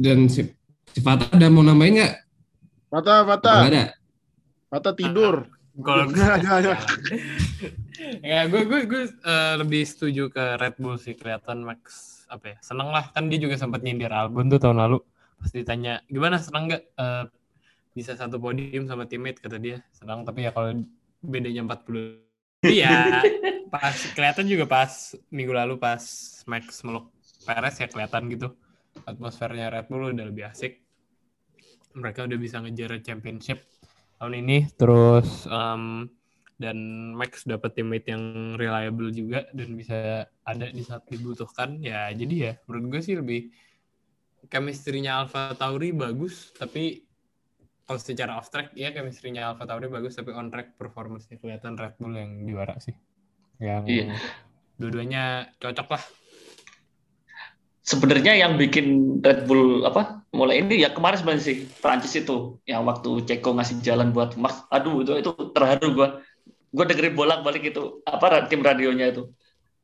Dan si, si Fatah ada mau nambahin nggak? Mata, Apa mata, nggak ada? mata tidur. Kalau jangan, jangan. ya gue gue gue eh, lebih setuju ke Red Bull sih kelihatan Max apa ya seneng lah kan dia juga sempat nyindir Albon tuh tahun lalu pas ditanya gimana seneng nggak eh, bisa satu podium sama teammate kata dia senang tapi ya kalau bedanya 40 iya pas kelihatan juga pas minggu lalu pas Max meluk Perez ya kelihatan gitu. Atmosfernya Red Bull udah lebih asik. Mereka udah bisa ngejar championship tahun ini. Terus em, dan Max dapat teammate yang reliable juga dan bisa ada di saat dibutuhkan. Ya jadi ya menurut gue sih lebih chemistry-nya Alpha Tauri bagus tapi kalau secara off track ya chemistry-nya Alpha Tauri bagus tapi on track performance-nya kelihatan Red Bull yang juara sih. Yang Iya. dua-duanya cocok lah. Sebenarnya yang bikin Red Bull apa mulai ini ya kemarin sebenarnya sih Prancis itu yang waktu Ceko ngasih jalan buat Max. Aduh itu itu terharu gua. Gua dengerin bolak balik itu apa tim radionya itu.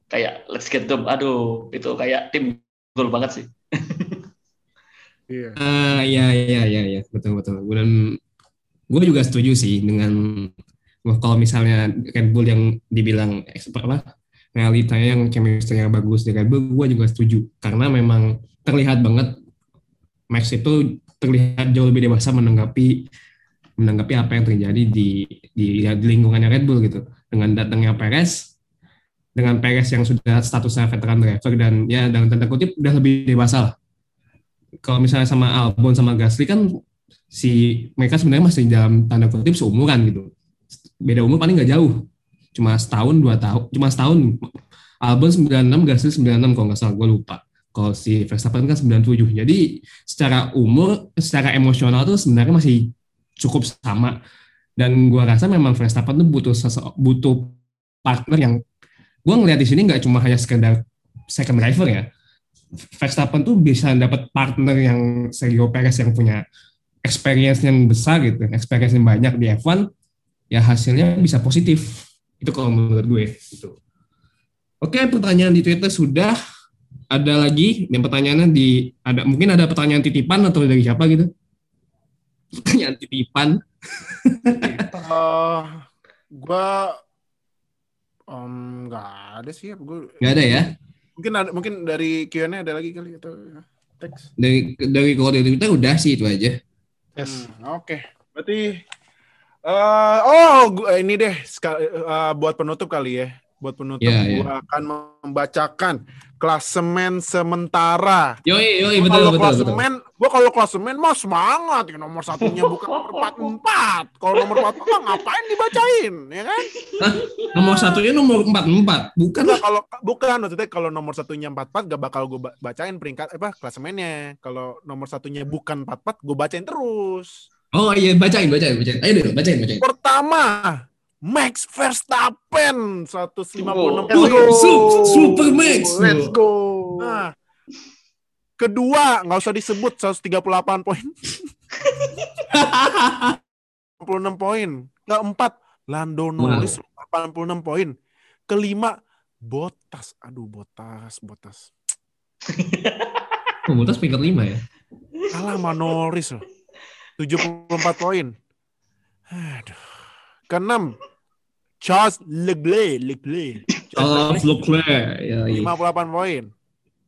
Kayak let's get them. Aduh itu kayak tim gol banget sih Iya. Ah, iya, iya, iya, iya, betul, betul. Dan gue juga setuju sih dengan kalau misalnya Red Bull yang dibilang eks- apa realitanya yang chemistry-nya bagus di Red Bull, gue juga setuju karena memang terlihat banget Max itu terlihat jauh lebih dewasa menanggapi menanggapi apa yang terjadi di di, di lingkungannya Red Bull gitu dengan datangnya Perez dengan Perez yang sudah statusnya veteran driver dan ya dalam tanda kutip udah lebih dewasa lah kalau misalnya sama Albon sama Gasly kan si mereka sebenarnya masih dalam tanda kutip seumuran gitu. Beda umur paling nggak jauh. Cuma setahun, dua tahun, cuma setahun. Albon 96, Gasly 96 kalau nggak salah, gue lupa. Kalau si Verstappen kan 97. Jadi secara umur, secara emosional tuh sebenarnya masih cukup sama. Dan gua rasa memang Verstappen tuh butuh butuh partner yang gua ngeliat di sini nggak cuma hanya sekedar second driver ya. Verstappen tuh bisa dapat partner yang Sergio Perez yang punya experience yang besar gitu, experience yang banyak di F1, ya hasilnya bisa positif. Itu kalau menurut gue. Gitu. Oke, pertanyaan di Twitter sudah. Ada lagi yang pertanyaannya di ada mungkin ada pertanyaan titipan atau dari siapa gitu? Pertanyaan titipan. Eh, gua em, nggak ada sih. Gue Nggak ada ya? Mungkin ada mungkin dari Q&A ada lagi kali atau teks. Dari dari Twitter udah sih itu aja. Yes. Hmm, Oke, berarti eh oh gua, ini deh eh, buat penutup kali ya. Buat penutup ya. gua akan membacakan klasemen sementara. Yoi, yoi, Gua betul, kalau betul, betul. klasemen, gua kalau klasemen mah semangat ya nomor satunya bukan nomor empat empat. Kalau nomor empat empat ngapain dibacain, ya kan? Nomor satunya nomor 44, bukan Enggak, lah. kalau bukan maksudnya kalau nomor satunya empat empat gak bakal gue bacain peringkat apa klasemennya. Kalau nomor satunya bukan empat empat, gue bacain terus. Oh iya, bacain, bacain, bacain. Ayo deh, bacain, bacain. Pertama, Max Verstappen 156 Oh. poin. Su- Super Max. Let's go. Nah, kedua, nggak usah disebut 138 poin. 86 poin. Keempat, Lando Norris 86 poin. Kelima, Botas. Aduh, Botas, Botas. Komunitas peringkat 5 ya. Kalah sama Norris loh. 74 poin. Aduh. Keenam, Charles Leclerc, Leclerc. Oh, Leclerc. Ya, iya. 58 poin.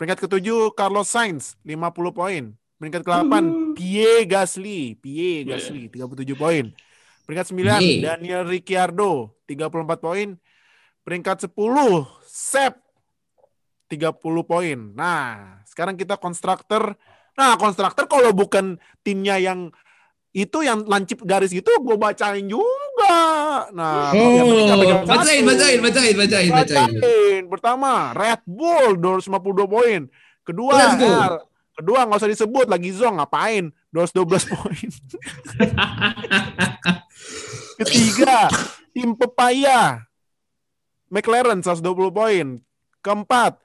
Peringkat ketujuh Carlos Sainz 50 poin. Peringkat ke-8 Pierre Gasly, Pierre Gasly 37 poin. Peringkat 9 Pierre. Daniel Ricciardo 34 poin. Peringkat 10 Sep 30 poin. Nah, sekarang kita konstruktor. Nah, konstruktor kalau bukan timnya yang itu yang lancip garis gitu gue bacain juga. Nah, yang penting nggak Oh, pegang bacain, bacain, bacain, bacain, bacain. Pertama, Red Bull 252 poin. Kedua, Let's go. R. kedua nggak usah disebut lagi Zong ngapain? 212 poin. Ketiga, tim Pepaya. McLaren 120 poin. Keempat,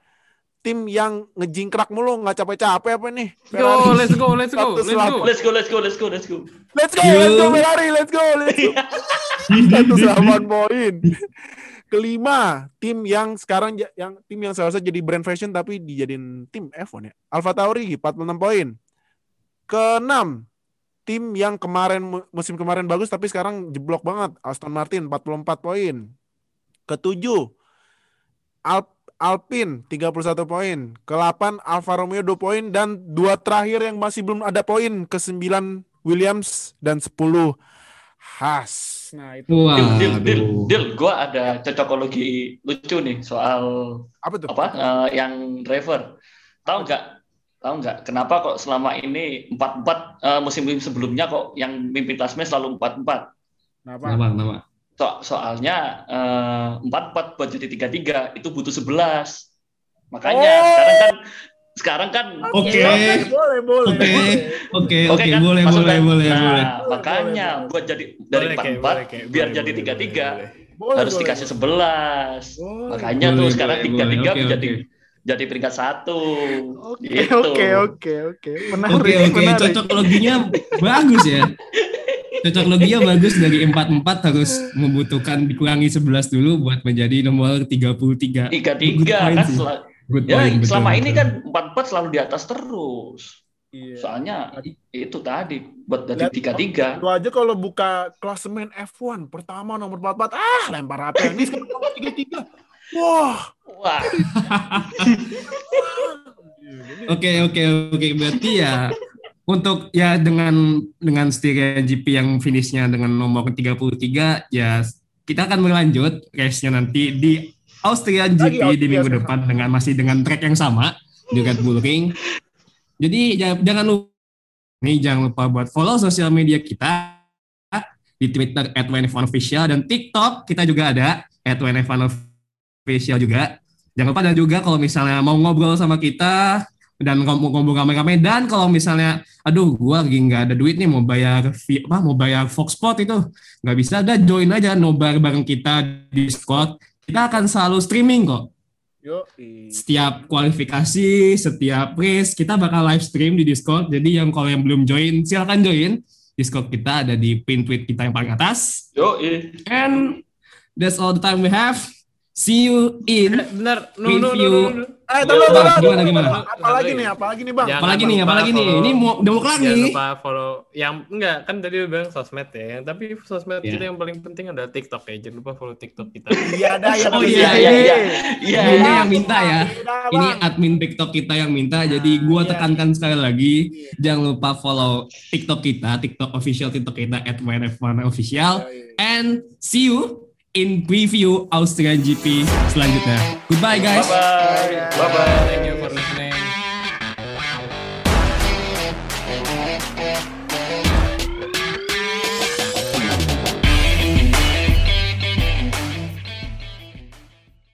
tim yang ngejingkrak mulu nggak capek-capek apa nih? Yo, let's go, let's go, let's go. Let's go, let's go, let's go, let's go. Let's go, let's go Ferrari, let's go, let's go. 108 poin. Kelima, tim yang sekarang yang tim yang seharusnya jadi brand fashion tapi dijadiin tim F1 ya. Alfa Tauri 46 poin. Keenam, tim yang kemarin mu- musim kemarin bagus tapi sekarang jeblok banget. Aston Martin 44 poin. Ketujuh, Al- Alpine 31 poin. Ke-8 Alfa Romeo 2 poin dan dua terakhir yang masih belum ada poin. Ke-9 Williams dan 10 Haas. Nah, itu Deal, deal, deal, Waduh. deal. Gua ada cocokologi lucu nih soal apa tuh? apa eh, yang driver. Tahu nggak? Tahu nggak kenapa kok selama ini empat empat musim sebelumnya kok yang mimpin klasmen selalu empat empat? Kenapa? Kenapa, kenapa? So, soalnya eh, empat empat buat jadi tiga tiga itu butuh sebelas. Makanya Oh. sekarang kan sekarang kan Oke. Boleh, boleh. Oke, oke, Oke kan? boleh, Masuk boleh, kan? boleh, nah, boleh. makanya Boleh, buat jadi dari Boleh, empat empat biar boleh, jadi boleh, tiga tiga boleh, Boleh, harus boleh, dikasih boleh. sebelas. Boleh. Makanya Boleh, tuh sekarang boleh, tiga tiga boleh. Oke, jadi peringkat satu. Oke, Gitu. oke, oke, oke. Menarik, Oke, cocok loginya bagus ya. Cocok loginya bagus dari 44 harus membutuhkan dikurangi 11 dulu buat menjadi nomor 33. Tiga Good tiga point kan sih. Good ya point, betul, selama ini betul. kan empat empat selalu di atas terus. Iya. Soalnya itu tadi buat dari tiga tiga. Lu aja kalau buka klasemen F1 pertama nomor 44 ah lempar HP ini sekarang nomor 33. Wah. Wah, Oke oke oke berarti ya untuk ya dengan dengan Styria GP yang finishnya dengan nomor 33 ya kita akan berlanjut race-nya nanti di Austrian GP Lagi di minggu sekarang. depan dengan masih dengan track yang sama di Red Bull Ring. Jadi jangan lupa nih jangan lupa buat follow sosial media kita di Twitter @wnf1official dan TikTok kita juga ada @wnf1official juga. Jangan lupa dan juga kalau misalnya mau ngobrol sama kita dan ngobrol rame-rame dan kalau misalnya aduh gua lagi nggak ada duit nih mau bayar apa mau bayar Fox Sport itu nggak bisa ada join aja nobar bareng kita di Discord kita akan selalu streaming kok. Setiap kualifikasi setiap race kita bakal live stream di Discord. Jadi yang kalau yang belum join silakan join. Discord kita ada di pin tweet kita yang paling atas. And that's all the time we have see you in Benar, no, no, no, Review. no, no. Eh, Bang, tunggu, tunggu, gimana, tunggu. gimana? Apalagi nih, apalagi nih, Bang? Jangan apalagi nih apalagi nih ini mau udah mau kelar Jangan nih lupa follow yang enggak kan tadi udah bilang sosmed ya. Yang tapi sosmed Iya. kita yang paling penting adalah TikTok ya. Jangan lupa follow TikTok kita. Iya, ada ya. Oh, iya, iya, iya, iya. Iya, Ini iya. yang minta ya ini admin TikTok kita yang minta jadi gua iya. tekankan sekali lagi jangan lupa follow TikTok kita TikTok official TikTok kita at WNF1 official Iya, iya. and see you in preview Austrian GP selanjutnya goodbye guys Bye bye. Bye bye.